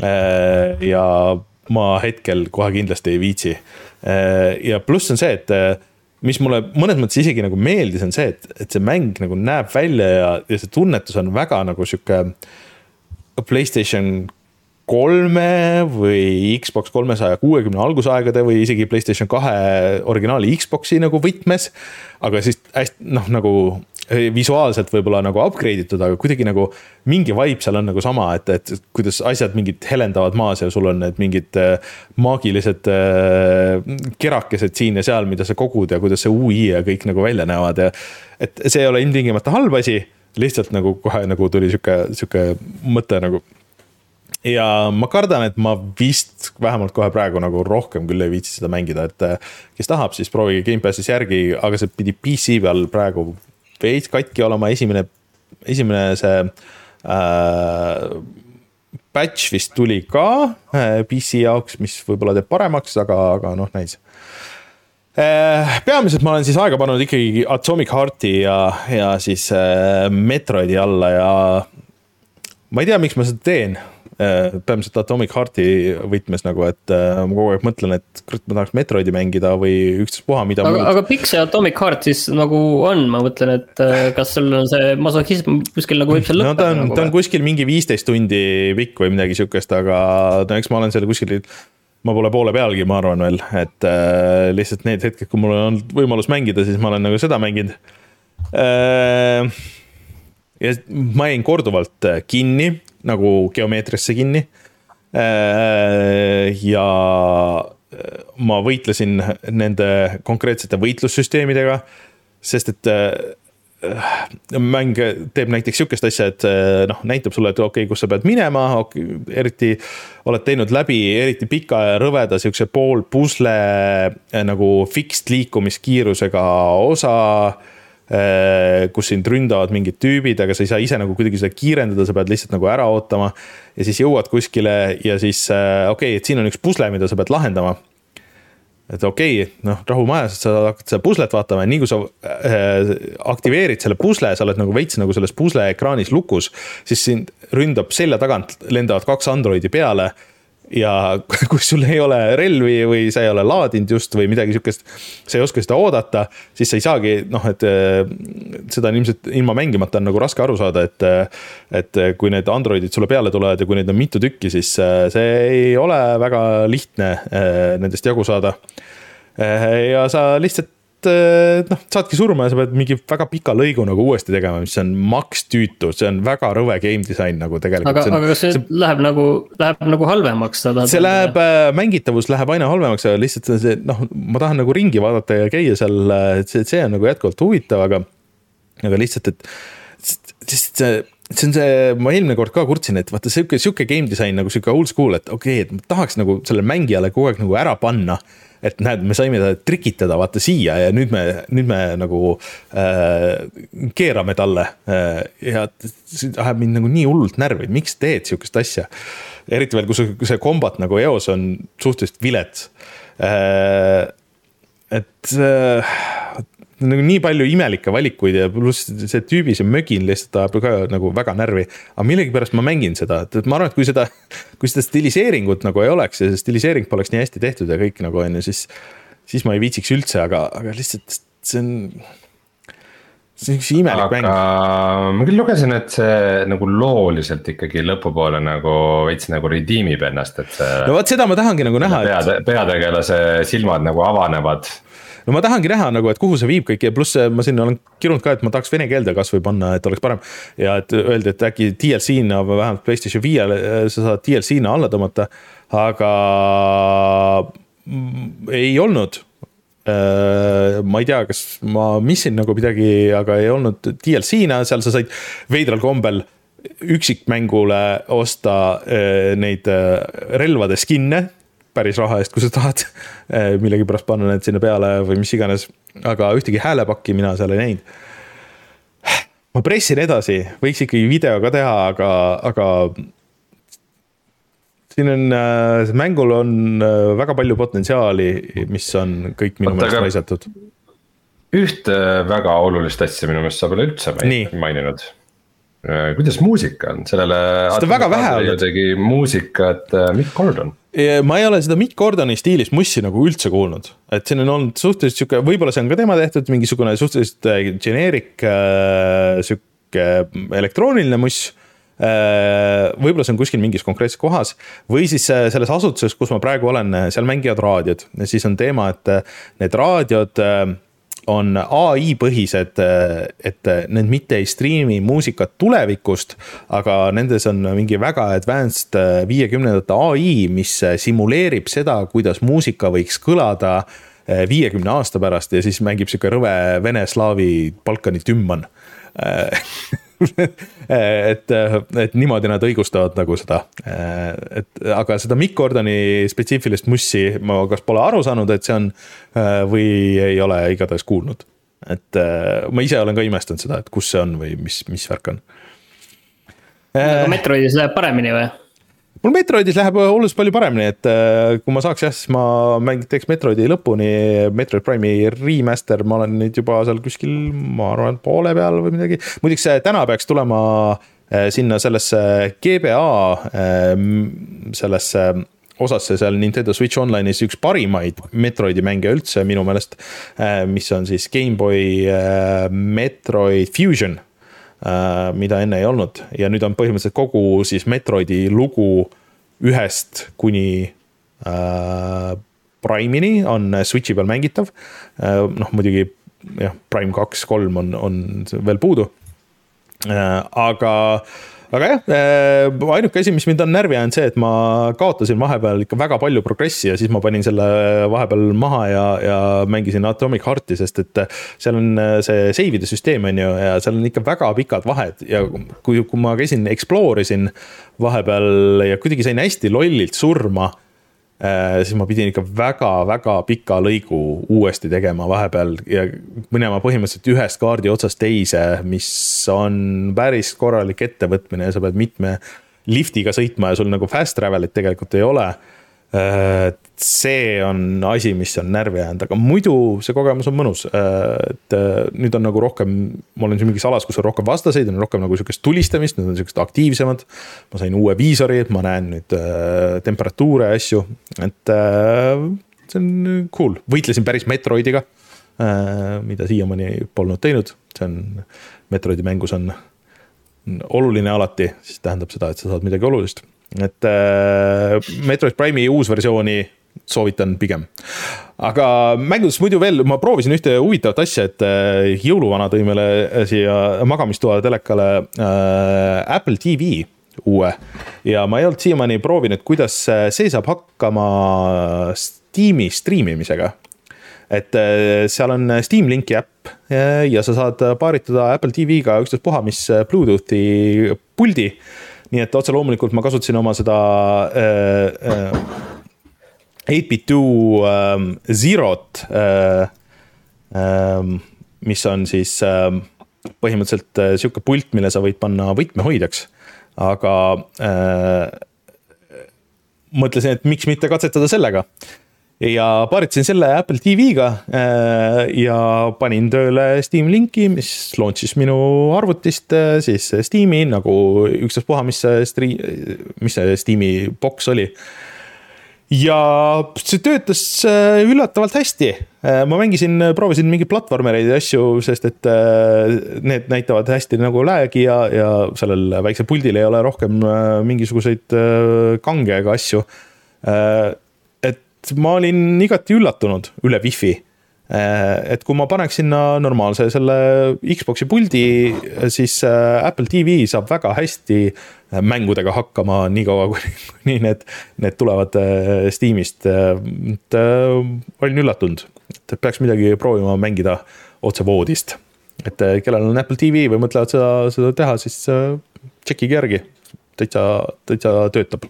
äh,. ja ma hetkel kohe kindlasti ei viitsi äh,. ja pluss on see, et äh, mis mulle mõnes mõttes isegi nagu meeldis, on see, et, et see mäng nagu näeb välja ja, ja see tunnetus on väga nagu sihuke. Playstation kolme või Xbox kolmesaja kuuekümne algusaegade või isegi Playstation kahe originaali Xbox'i nagu võtmes. aga siis hästi noh, nagu visuaalselt võib-olla nagu upgrade itud, aga kuidagi nagu mingi vibe seal on nagu sama, et, et kuidas asjad mingid helendavad maas ja sul on need mingid äh, maagilised äh, kerakesed siin ja seal, mida sa kogud ja kuidas see ui ja kõik nagu välja näevad ja. et see ei ole ilmtingimata halb asi, lihtsalt nagu kohe nagu tuli sihuke, sihuke mõte nagu. ja ma kardan, et ma vist vähemalt kohe praegu nagu rohkem küll ei viitsi seda mängida, et äh, kes tahab, siis proovige Gamepassis järgi, aga see pidi PC peal praegu veits katki olema, esimene, esimene see äh, patch vist tuli ka äh, PC jaoks, mis võib-olla teeb paremaks, aga, aga noh, näis äh,. peamiselt ma olen siis aega pannud ikkagi Atomic Hearti ja, ja siis äh, Metroidi alla ja ma ei tea, miks ma seda teen Äh, peamiselt Atomic Hearti võtmes nagu, et äh, ma kogu aeg mõtlen, et kurat, ma tahaks Metroidi mängida või ükstaspuha, mida. aga, aga pikk see Atomic Heart siis nagu on, ma mõtlen, et äh, kas sul on see masohhism kuskil nagu võib seal lõppeda? no ta on nagu,, ta on kuskil mingi viisteist tundi pikk või midagi sihukest, aga no eks ma olen seal kuskil ma pole poole pealgi, ma arvan veel, et äh, lihtsalt need hetked, kui mul on olnud võimalus mängida, siis ma olen nagu seda mänginud äh,. ja ma jäin korduvalt kinni nagu geomeetriasse kinni. Äh, ja äh, ma võitlesin nende konkreetsete võitlussüsteemidega, sest et äh, mäng teeb näiteks sihukest asja, et noh, näitab sulle, et okei okay,, kus sa pead minema okay,, eriti oled teinud läbi eriti pika ja rõveda sihukese pool pusle nagu fixed liikumiskiirusega osa kus sind ründavad mingid tüübid, aga sa ei saa ise nagu kuidagi seda kiirendada, sa pead lihtsalt nagu ära ootama. ja siis jõuad kuskile ja siis okei okay,, et siin on üks pusle, mida sa pead lahendama et okei okay,, noh, rahu majas, sa hakkad seda puslet vaatama ja nii kui sa äh, aktiveerid selle pusle, sa oled nagu veits nagu selles pusle ekraanis lukus, siis sind ründab selja tagant, lendavad kaks androidi peale ja kui sul ei ole relvi või sa ei ole laadinud just või midagi sihukest, sa ei oska seda oodata, siis sa ei saagi noh, et seda on ilmselt ilma mängimata on nagu raske aru saada, et. et kui need Androidid sulle peale tulevad ja kui neid on mitu tükki, siis see ei ole väga lihtne nendest jagu saada. ja sa lihtsalt noh, saadki surma ja sa pead mingi väga pika lõigu nagu uuesti tegema, mis on maks tüütu, see on väga rõve game disain nagu tegelikult. aga, aga kas see, see läheb nagu, läheb nagu halvemaks? see läheb, äh, mängitavus läheb aina halvemaks, aga lihtsalt see noh, ma tahan nagu ringi vaadata ja käia seal, et see, see on nagu jätkuvalt huvitav, aga. aga lihtsalt, et, sest see see on see, ma eelmine kord ka kurtsin, et vaata sihuke, sihuke game disain nagu sihuke old school, et okei okay,, et ma tahaks nagu sellele mängijale kogu aeg nagu ära panna et näed, me saime ta trikitada vaata siia ja nüüd me, nüüd me nagu äh, keerame talle äh,. ja see ajab mind nagu nii hullult närvi, miks teed sihukest asja. eriti veel, kui see kombat nagu eos on suhteliselt vilets äh,. et äh, nagu nii palju imelikke valikuid ja pluss see tüübi, see mögin lihtsalt ajab ka nagu väga närvi. aga millegipärast ma mängin seda, et ma arvan, et kui seda, kui seda stiliseeringut nagu ei oleks ja see stiliseering poleks nii hästi tehtud ja kõik nagu on ju, siis. siis ma ei viitsiks üldse, aga, aga lihtsalt see on see on üks imelik aga mäng. ma küll lugesin, et see nagu looliselt ikkagi lõpupoole nagu veits nagu redeem ib ennast, et see. no vot seda ma tahangi nagu näha. peade, peategelase silmad nagu avanevad no ma tahangi näha nagu, et kuhu see viib kõik ja pluss ma siin olen kirunud ka, et ma tahaks vene keelde kasvõi panna, et oleks parem. ja et öeldi, et äkki DLC-na või vähemalt PlayStation viiele sa saad DLC-na alla tõmmata, aga ei olnud. Äh, ma ei tea, kas ma missin nagu midagi, aga ei olnud DLC-na, seal sa said veidral kombel üksikmängule osta äh, neid äh, relvade skin'e päris raha eest, kui sa tahad eh, millegipärast panna need sinna peale või mis iganes. aga ühtegi häälepakki mina seal ei näinud. ma pressin edasi, võiks ikkagi video ka teha, aga, aga. siin on, äh, mängul on äh, väga palju potentsiaali, mis on kõik minu meelest raisatud. ühte väga olulist asja minu meelest sa pole üldse maininud kuidas muusika on, sellele. seda väga vähe olnud. tegi muusikat Mick Gordon. Ma ei ole seda Mick Gordoni stiilis mussi nagu üldse kuulnud, et siin on olnud suhteliselt sihuke, võib-olla see on ka tema tehtud mingisugune suhteliselt äh, generic äh, sihuke elektrooniline muss. Võib-olla see on kuskil mingis konkreetses kohas. Või siis selles asutuses, kus ma praegu olen, seal mängivad raadiod. Ja siis on teema, et need raadiod on ai põhised, et need mitte ei striimi muusikat tulevikust, aga nendes on mingi väga advanced viiekümnendate ai, mis simuleerib seda, kuidas muusika võiks kõlada viiekümne aasta pärast ja siis mängib sihuke rõve vene, slaavi, Balkani tümman et, et niimoodi nad õigustavad nagu seda, et aga seda Mikk Gordoni spetsiifilist mussi ma kas pole aru saanud, et see on või ei ole igatahes kuulnud. et ma ise olen ka imestanud seda, et kus see on või mis, mis värk on. aga Metroidis läheb paremini või? Mul Metroidis läheb oluliselt palju paremini, et äh, kui ma saaks jah, siis ma mäng-, teeks Metroidi lõpuni. Metroid Prime'i remaster, ma olen nüüd juba seal kuskil, ma arvan, poole peal või midagi. muideks täna peaks tulema äh, sinna sellesse GBA äh, sellesse osasse seal Nintendo Switch Online'is üks parimaid Metroidi mänge üldse minu meelest. mis on siis GameBoy Metroid Fusion Äh, mida enne ei olnud ja nüüd on põhimõtteliselt kogu siis Metroidi lugu ühest kuni äh, Prime'ini on Switch'i peal mängitav äh,. noh, muidugi jah, Prime kaks, kolm on, on veel puudu äh,. aga aga jah, äh, ainuke asi, mis mind on närvi ajanud, see, et ma kaotasin vahepeal ikka väga palju progressi ja siis ma panin selle vahepeal maha ja, ja mängisin Atomic Heart'i, sest et seal on äh, see save'ide süsteem, on ju, ja seal on ikka väga pikad vahed. Ja kui, kui ma käisin, explore isin vahepeal ja kuidagi sain hästi lollilt surma siis ma pidin ikka väga-väga pika lõigu uuesti tegema vahepeal ja minema põhimõtteliselt ühest kaardi otsast teise, mis on päris korralik ettevõtmine ja sa pead mitme liftiga sõitma ja sul nagu fast travel'it tegelikult ei ole see on asi, mis on närvi jäänud, aga muidu see kogemus on mõnus. et äh, nüüd on nagu rohkem, ma olen siin mingis alas, kus on rohkem vastaseid, on rohkem nagu sihukest tulistamist, need on sihukesed aktiivsemad. ma sain uue viisori, ma näen nüüd äh, temperatuure ja asju, et äh, see on cool, võitlesin päris Metroidiga. mida siiamaani polnud teinud, see on, Metroidi mängus on oluline alati, siis tähendab seda, et sa saad midagi olulist et äh, Metroid Prime'i uus versiooni soovitan pigem. aga mängudest muidu veel, ma proovisin ühte huvitavat asja, et äh, jõuluvana tõi meile siia magamistoa telekale äh, Apple TV uue ja ma ei olnud siiamaani proovinud, kuidas see saab hakkama Steam'i striimimisega. et äh, seal on Steam Linki äpp ja sa saad paaritada Apple TV-ga ükstaspuha mis Bluetoothi puldi nii et otse loomulikult ma kasutasin oma seda äh, äh, 8bit2 äh, Zerot äh,. Äh, mis on siis äh, põhimõtteliselt äh, sihuke pult, mille sa võid panna võtmehoidjaks, aga äh, mõtlesin, et miks mitte katsetada sellega ja paaritasin selle Apple TV-ga äh, ja panin tööle Steam linki, mis launch'is minu arvutist äh, siis Steam'i nagu ükstaspuha, mis see stri-, mis see Steam'i box oli. ja see töötas äh, üllatavalt hästi. ma mängisin, proovisin mingeid platvormereid ja asju, sest et need näitavad hästi nagu lag'i ja, ja sellel väiksel puldil ei ole rohkem mingisuguseid kange ega asju ma olin igati üllatunud üle wifi. Äh, et kui ma paneks sinna normaalse selle Xbox'i puldi, siis äh, Apple TV saab väga hästi äh, mängudega hakkama, niikaua kuni, kuni need, need tulevad Steamist. et olin üllatunud, et peaks midagi proovima mängida otse voodist. et kellel on Apple TV või mõtlevad seda, seda teha, siis tšekkige järgi, täitsa, täitsa töötab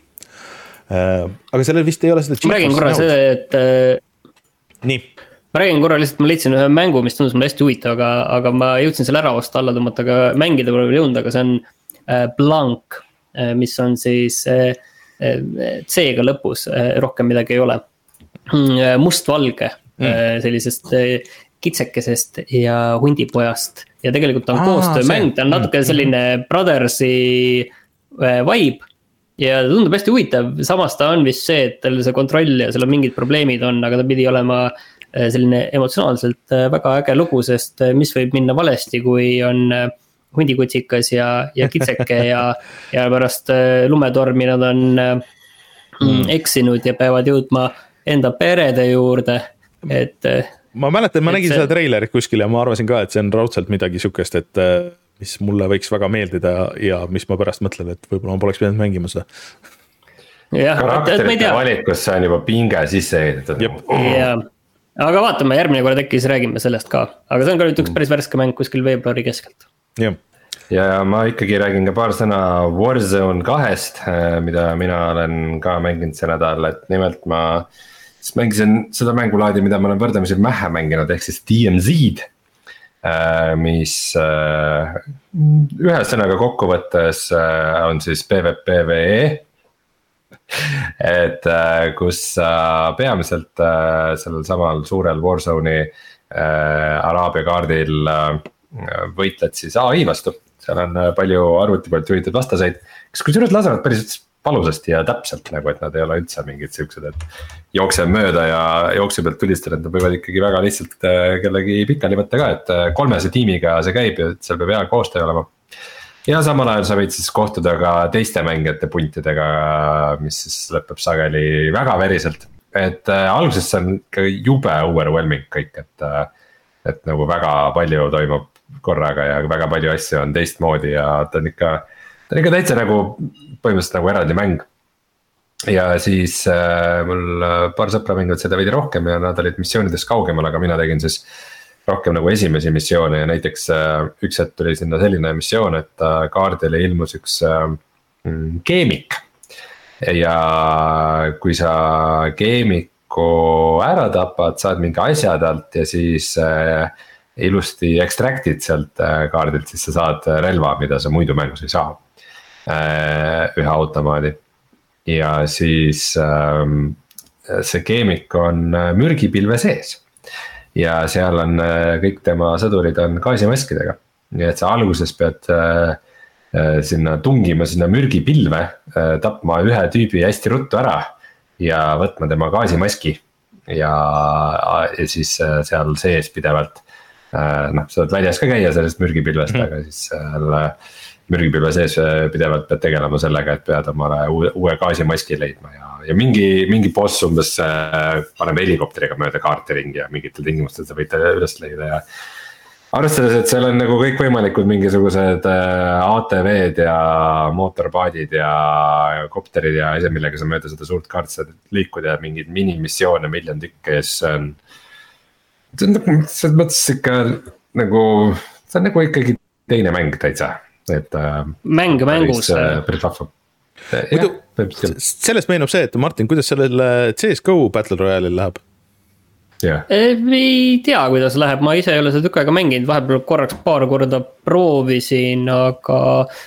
aga sellel vist ei ole seda. ma räägin korra seda, et. Äh, nii. ma räägin korra lihtsalt, ma leidsin ühe mängu, mis tundus mulle hästi huvitav, aga, aga ma jõudsin selle ära osta, alla tõmmata, aga mängida pole veel jõudnud, aga see on äh, Blank. mis on siis C-ga lõpus, rohkem midagi ei ole. Mm, mustvalge mm. sellisest kitsekesest ja hundipojast ja tegelikult on koostöömäng, ta on natuke mm. selline Brothersi vibe ja ta tundub hästi huvitav, samas ta on vist see, et tal see kontroll ja seal on mingid probleemid on, aga ta pidi olema äh, selline emotsionaalselt äh, väga äge lugu, sest äh, mis võib minna valesti, kui on hundikutsikas ja, ja kitseke ja, ja pärast lumetormi nad on mm. eksinud ja peavad jõudma enda perede juurde, et. ma mäletan, ma nägin see... seda treilerit kuskil ja ma arvasin ka, et see on raudselt midagi sihukest, et mis mulle võiks väga meeldida ja mis ma pärast mõtlen, et võib-olla ma poleks pidanud mängima seda. karakterite valikusse on juba pinge sisse ehitatud. jah, aga vaatame, järgmine kord äkki siis räägime sellest ka, aga see on ka nüüd üks päris värske mäng kuskil veebruari keskelt. jah ja ma ikkagi räägin ka paar sõna Warzone kahest, äh, mida mina olen ka mänginud see nädal, et nimelt ma. siis mängisin seda mängulaadi, mida ma olen võrdlemisi vähe mänginud, ehk siis DMZ-d mis äh, ühesõnaga kokkuvõttes äh, on siis PVPVE. et kus sa peamiselt sellel samal suurel Warzone'i Araabia kaardil võitled siis ai vastu. seal on palju arvuti poolt juhitud vastaseid, kes kusjuures lasevad päris valusasti ja täpselt nagu, et nad ei ole üldse mingid siuksed, et. jookse mööda ja jooksu pealt tulistada, et nad võivad ikkagi väga lihtsalt äh, kellegi pikali võtta ka, et äh, kolmese tiimiga see käib ja seal peab hea koostöö olema. ja samal ajal sa võid siis kohtuda ka teiste mängijate puntidega, mis siis lõpeb sageli väga veriselt. et äh, alguses see on ikka jube overwhelming kõik, et, et nagu väga palju toimub korraga ja väga palju asju on teistmoodi ja ta on ikka ta on ikka täitsa nagu põhimõtteliselt nagu eraldi mäng. ja siis äh, mul äh, paar sõpra mängivad seda veidi rohkem ja nad olid missioonidest kaugemal, aga mina tegin siis. rohkem nagu esimesi missioone ja näiteks äh, üks hetk tuli sinna selline missioon, et äh, kaardile ilmus üks äh, mm, keemik. ja kui sa keemiku ära tapad, saad mingi asja talt ja siis äh, ilusti extract'id sealt äh, kaardilt, siis sa saad relva, mida sa muidu mängus ei saa. Äh, ühe automaadi ja siis ähm, see keemik on äh, mürgipilve sees. ja seal on kõik tema sõdurid on gaasimaskidega, nii et sa alguses pead sinna tungima sinna mürgipilve, tapma ühe tüübi hästi ruttu ära ja võtma tema gaasimaski ja, ja siis seal sees pidevalt Äh, noh, saad väljas ka käia sellest mürgipilvest mm, -hmm. aga siis seal äh, mürgipilve sees äh, pidevalt pead tegelema sellega, et pead omale uue, uue gaasimaski leidma ja, ja mingi, mingi boss umbes paneb helikopteriga mööda kaarti ringi ja mingitel tingimustel sa võid ta üles leida ja. arvestades, et seal on nagu kõikvõimalikud mingisugused ATV-d ja mootorpaadid ja kopterid ja asjad, millega sa mööda seda suurt kaarti saad liikuda ja mingeid minimissioone miljon tükki ja siis on see on nagu selles mõttes ikka nagu, see on nagu ikkagi teine mäng täitsa, et äh,. mäng mängus. päris vahva. muidu, sellest meenub see, et Martin, kuidas sellel CS GO Battle Royale'il läheb? Yeah. ei tea, kuidas läheb, ma ise ei ole seda tükk aega mänginud, vahepeal korraks paar korda proovisin, aga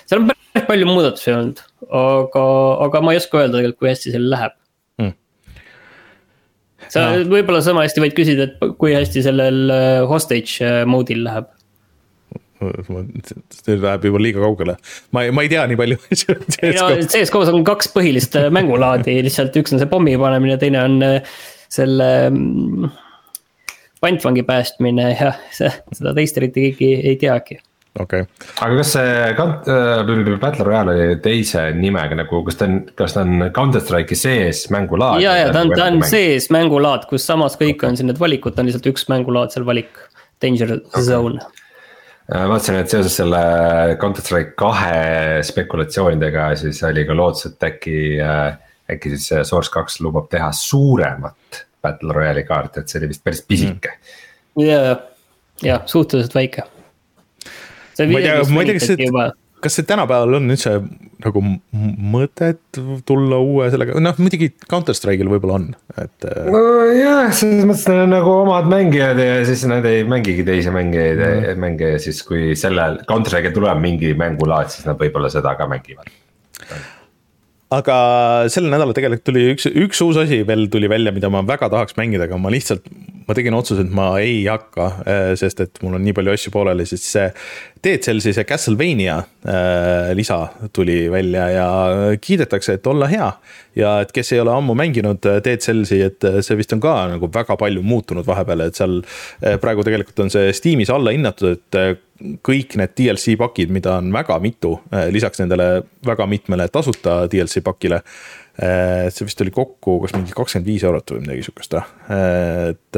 seal on päris palju muudatusi olnud. aga, aga ma ei oska öelda tegelikult, kui hästi seal läheb sa no. võib-olla sama hästi võid küsida, et kui hästi sellel äh, hostage äh, mode'il läheb. See läheb juba liiga kaugele, ma ei, ma ei tea nii palju ei no CS-GO-s on kaks põhilist äh, mängulaadi, lihtsalt üks on see pommi panemine, teine on selle mm, pantvangi päästmine ja see, seda teist eriti keegi ei teagi okei okay.. aga kas see kant- äh,, Battle Royale oli teise nimega nagu, kas ta on, kas ta on Counter Strike'i sees mängulaad? ja, ja ta on, ta on sees mängulaad, kus samas kõik okay. on siin need valikud, ta on lihtsalt üks mängulaad seal valik, danger okay. zone äh, vaatasin, et seoses selle Counter Strike kahe spekulatsioonidega siis oli ka lootus, et äkki, äh, äkki siis Source kaks lubab teha suuremat Battle Royale'i kaarti, et see oli vist päris pisike. Mm.. ja, ja suhteliselt väike. Ma ei tea, ma ei tea, kas see, kas see tänapäeval on üldse nagu mõtet tulla uue sellega, noh muidugi Counter Strike'il võib-olla on, et. Äh, nojah, selles mõttes neil on nagu omad mängijad ja siis nad ei mängigi teisi mängijaid mm., mänge ja siis kui sellel Counter Strike'il tuleb mingi mängulaad, siis nad võib-olla seda ka mängivad aga sel nädalal tegelikult tuli üks, üks uus asi veel tuli välja, mida ma väga tahaks mängida, aga ma lihtsalt, ma tegin otsuse, et ma ei hakka, äh, sest et mul on nii palju asju pooleli, sest see Dead Cellsi see Castlevania äh, lisa tuli välja ja kiidetakse, et olla hea. ja et kes ei ole ammu mänginud äh, Dead Cellsi, et see vist on ka nagu väga palju muutunud vahepeal, et seal praegu tegelikult on see Steamis alla hinnatud, et kõik need DLC pakid, mida on väga mitu, lisaks nendele väga mitmele tasuta DLC pakile. Eh, see vist oli kokku kas mingi kakskümmend viis eurot või midagi sihukest, eh, et,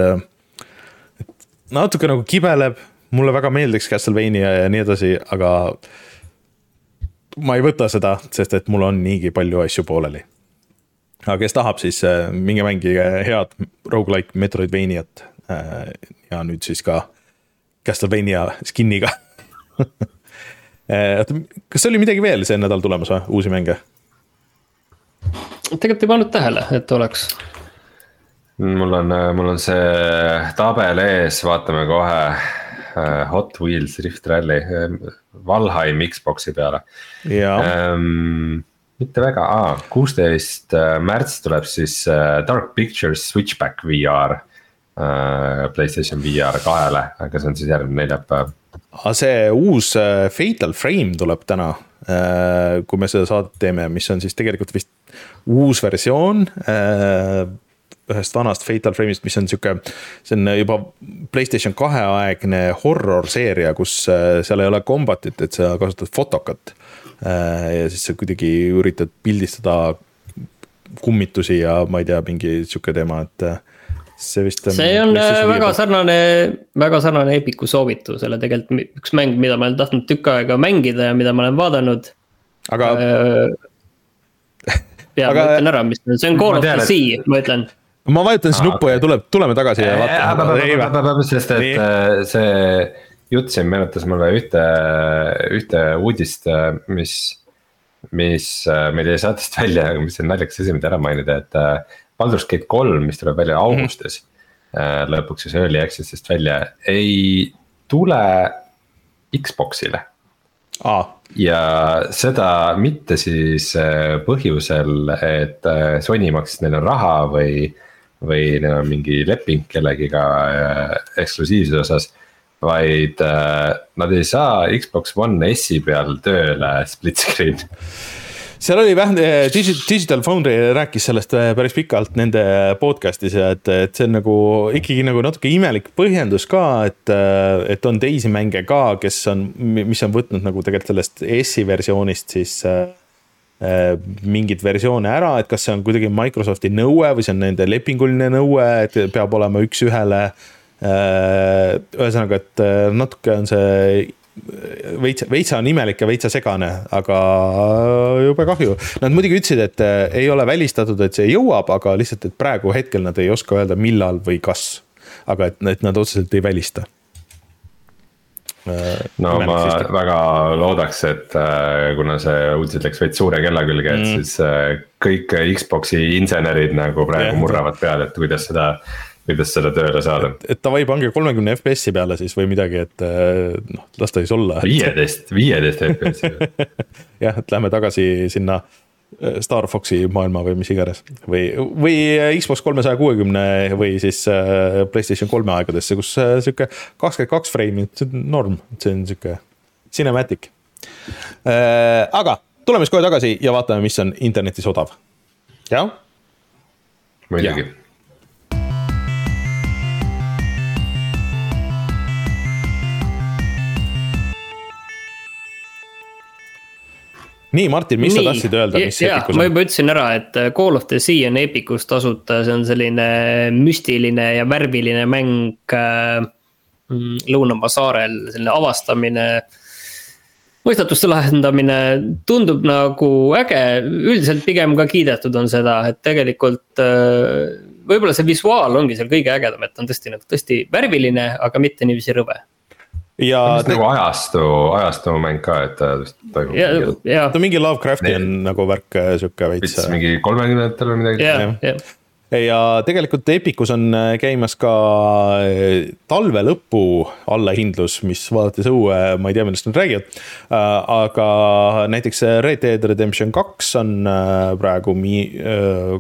et. natuke nagu kibeleb, mulle väga meeldiks Castlevania ja nii edasi, aga. ma ei võta seda, sest et mul on niigi palju asju pooleli. aga kes tahab, siis minge mängige head rogu-like Metroidvaniat ja nüüd siis ka Castlevania skin'iga oota, kas oli midagi veel see nädal tulemas või, uusi mänge? Tegelikult ei pannud tähele, et oleks. mul on, mul on see tabel ees, vaatame kohe. Hot Wheels Rift Rally, Valheim Xbox'i peale. Ähm, mitte väga ah,, kuusteist märts tuleb siis Dark Pictures Switchback VR Äh, Playstation VR kahele, aga see on siis järgmine neljapäev. Aga see uus äh, Fatal Frame tuleb täna, äh, kui me seda saadet teeme, mis on siis tegelikult vist uus versioon ühest vanast Fatal Frame'ist, mis on sihuke, see on juba Playstation kahe aegne horror seeria, kus seal ei ole combat'it, et sa kasutad fotokat. ja siis sa kuidagi üritad pildistada kummitusi ja ma ei tea, mingi sihuke teema, et see vist on. see on äh, väga sarnane, väga sarnane Epiku soovitusele tegelikult üks mäng, mida ma olen tahtnud tükk aega mängida ja mida ma olen vaadanud. aga ja Aga- ma ütlen ära, mis see on Call Ma of the Sea, ma ütlen. ma vajutan siis nuppu ja tuleb, tuleme tagasi ja vaatame. sest et äh, see jutt siin meenutas mulle ühte, ühte uudist, mis, mis äh, meil jäi saatest välja, aga mis on naljakas asi, mida ära mainida, et äh, Baldur's Gate kolm, mis tuleb välja augustis mm. -hmm. lõpuks siis early access'ist välja, ei tule Xbox'ile aa, ja seda mitte siis äh, põhjusel, et äh, Sony maksis neile raha või, või neil on mingi leping kellegiga eksklusiivsuse osas. vaid äh, nad ei saa Xbox One S-i peal tööle split screen seal oli vähem, Digital Foundry rääkis sellest äh, päris pikalt nende podcast'is ja et, et see on nagu ikkagi nagu natuke imelik põhjendus ka, et, et on teisi mänge ka, kes on, mis on võtnud nagu tegelikult sellest S-i versioonist siis äh, mingeid versioone ära, et kas see on kuidagi Microsofti nõue või see on nende lepinguline nõue, et peab olema üks-ühele. ühesõnaga, et natuke on see veitsa, veitsa on imelik ja veitsa segane, aga jube kahju. Nad muidugi ütlesid, et äh, ei ole välistatud, et see jõuab, aga lihtsalt, et praegu hetkel nad ei oska öelda, millal või kas. aga et, et nad otseselt ei välista. no ma väga loodaks, et äh, kuna see uudis läks veits suure kella külge, et mm. siis äh, kõik Xbox'i insenerid nagu praegu Jah. murravad peale, et kuidas seda, kuidas seda tööle saada. et davai, pange kolmekümne FPS-i peale siis või midagi, et äh, noh, las ta siis olla. viieteist, viieteist FPS-i jah, et lähme tagasi sinna äh, Star Foxi maailma või mis iganes või, või Xbox kolmesaja kuuekümne või siis Playstation kolme aegadesse, kus sihuke kakskümmend kaks frame'i, see on norm, see on sihuke cinematic. aga tuleme siis kohe tagasi ja vaatame, mis on internetis odav. jah, muidugi nii Martin, mis sa tahtsid öelda, mis jaa, Epicus ma on? juba ütlesin ära, et äh, Call of the Sea on Epicus tasuta, see on selline müstiline ja värviline mäng äh, mm, Lõunamaa saarel, selline avastamine. mõistatuste lahendamine tundub nagu äge, üldiselt pigem ka kiidetud on seda, et tegelikult äh, võib-olla see visuaal ongi seal kõige ägedam, et on tõesti nagu tõesti värviline, aga mitte niiviisi rõve. Ja vist nagu ajastu, ajastu mäng ka, et ta vist toimub ja, ta on mingi Lovecraftian nagu värk, sihuke veits. vist mingi kolmekümnendatel või midagi. ja, ja ja tegelikult Epicus on äh, käimas ka äh, talve lõpu allahindlus, mis vaadates õue, ma ei tea, millest nad räägivad. aga näiteks Red Dead Redemption kaks on äh, praegu mi-, äh,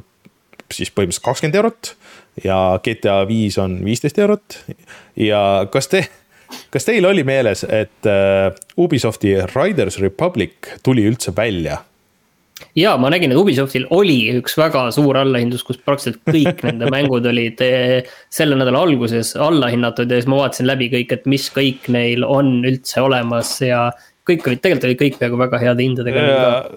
siis põhimõtteliselt kakskümmend eurot ja GTA viis on viisteist eurot. ja kas te, kas teil oli meeles, et äh, Ubisofti Riders Republic tuli üldse välja? ja ma nägin, et Ubisoftil oli üks väga suur allahindlus, kus praktiliselt kõik nende mängud olid eh, selle nädala alguses allahinnatud ja siis ma vaatasin läbi kõik, et mis kõik neil on üldse olemas ja. kõik olid, tegelikult olid kõik peaaegu väga heade hindadega.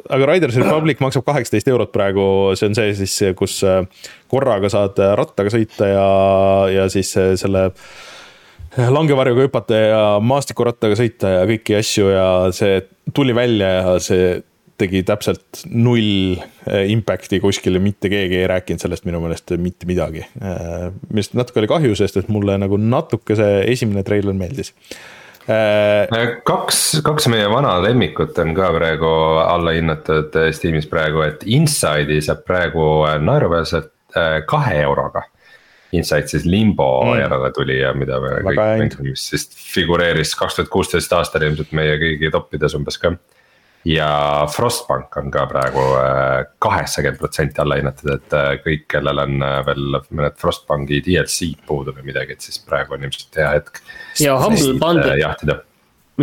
aga Riders Republic maksab kaheksateist eurot praegu, see on see siis, kus äh, korraga saad rattaga sõita ja, ja siis äh, selle langevarjuga hüpata ja maastikurattaga sõita ja kõiki asju ja see tuli välja ja see tegi täpselt null äh, impact'i kuskile, mitte keegi ei rääkinud sellest minu meelest mitte midagi. millest natuke oli kahju, sest et mulle nagu natuke see esimene treiler meeldis. Äh, kaks, kaks meie vana lemmikut on ka praegu allahinnatud Steamis praegu, et Inside'i saab praegu naeruväärselt kahe euroga. Inside siis Limbo mm. järele tuli ja mida me kõik Väga händ. mängisime, mis siis figureeris kaks tuhat kuusteist aastal ilmselt meie kõigi toppides umbes ka. ja Frostbank on ka praegu kaheksakümmend protsenti allahinnatud, et äh, kõik, kellel on äh, veel mõned Frostbanki DLC-d puudu või midagi, et siis praegu on ilmselt hea hetk. Ja Humble Bundle-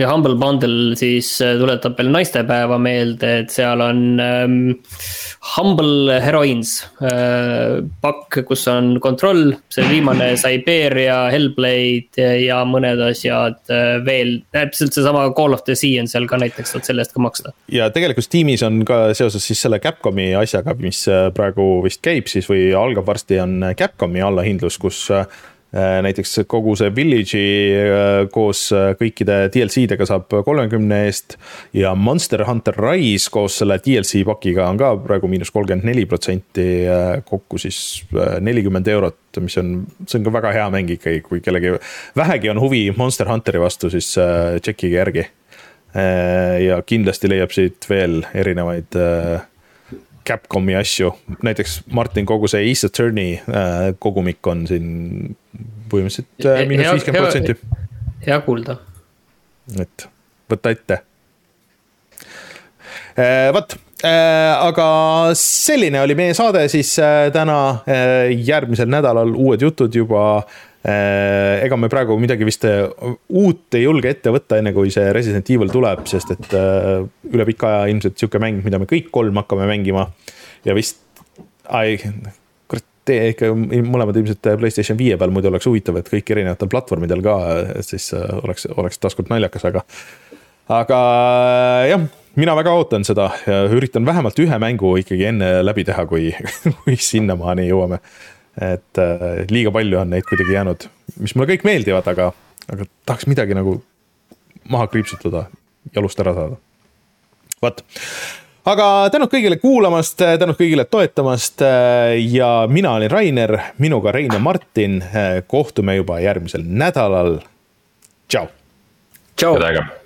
ja Humble Bundle siis äh, tuletab veel naistepäeva meelde, et seal on ähm, Humble Heroines äh, pakk, kus on kontroll, see viimane Siberia, Hellblade ja mõned asjad äh, veel. täpselt seesama Call of the Sea on seal ka näiteks, saad selle eest ka maksta. ja tegelikult Steamis on ka seoses siis selle Capcomi asjaga, mis äh, praegu vist käib siis või algab varsti, on Capcomi allahindlus, kus Äh, näiteks kogu see Village'i äh, koos äh, kõikide DLC-dega saab kolmekümne eest. ja Monster Hunter Rise koos selle DLC pakiga on ka praegu miinus kolmkümmend neli protsenti, kokku siis nelikümmend eurot, mis on, see on ka väga hea mäng ikkagi, kui kellelgi vähegi on huvi Monster Hunteri vastu, siis tšekkige järgi. ja kindlasti leiab siit veel erinevaid Capcomi asju, näiteks Martin, kogu see Ace Attorney äh, kogumik on siin põhimõtteliselt äh, miinus viiskümmend protsenti. hea kuulda. et võta ette äh,. vot aga selline oli meie saade siis täna järgmisel nädalal uued jutud juba ega me praegu midagi vist äh, uut ei julge ette võtta, enne kui see Resident Evil tuleb, sest et üle pika aja ilmselt sihuke mäng, mida me kõik kolm hakkame mängima ja vist, kurat, tee ikka mõlemad ilmselt Playstation viie peal, muidu oleks huvitav, et kõik erinevatel platvormidel ka, siis äh, oleks, oleks taaskord naljakas, aga. aga jah, mina väga ootan seda ja üritan vähemalt ühe mängu ikkagi enne läbi teha, kui, kui sinnamaani jõuame. Et äh, liiga palju on neid kuidagi jäänud, mis mulle kõik meeldivad, aga, aga tahaks midagi nagu maha kriipsutada, jalust ära saada. vot aga tänud kõigile kuulamast, tänud kõigile toetamast ja mina olin Rainer, minuga Rein ja Martin. kohtume juba järgmisel nädalal. tšau. tšau.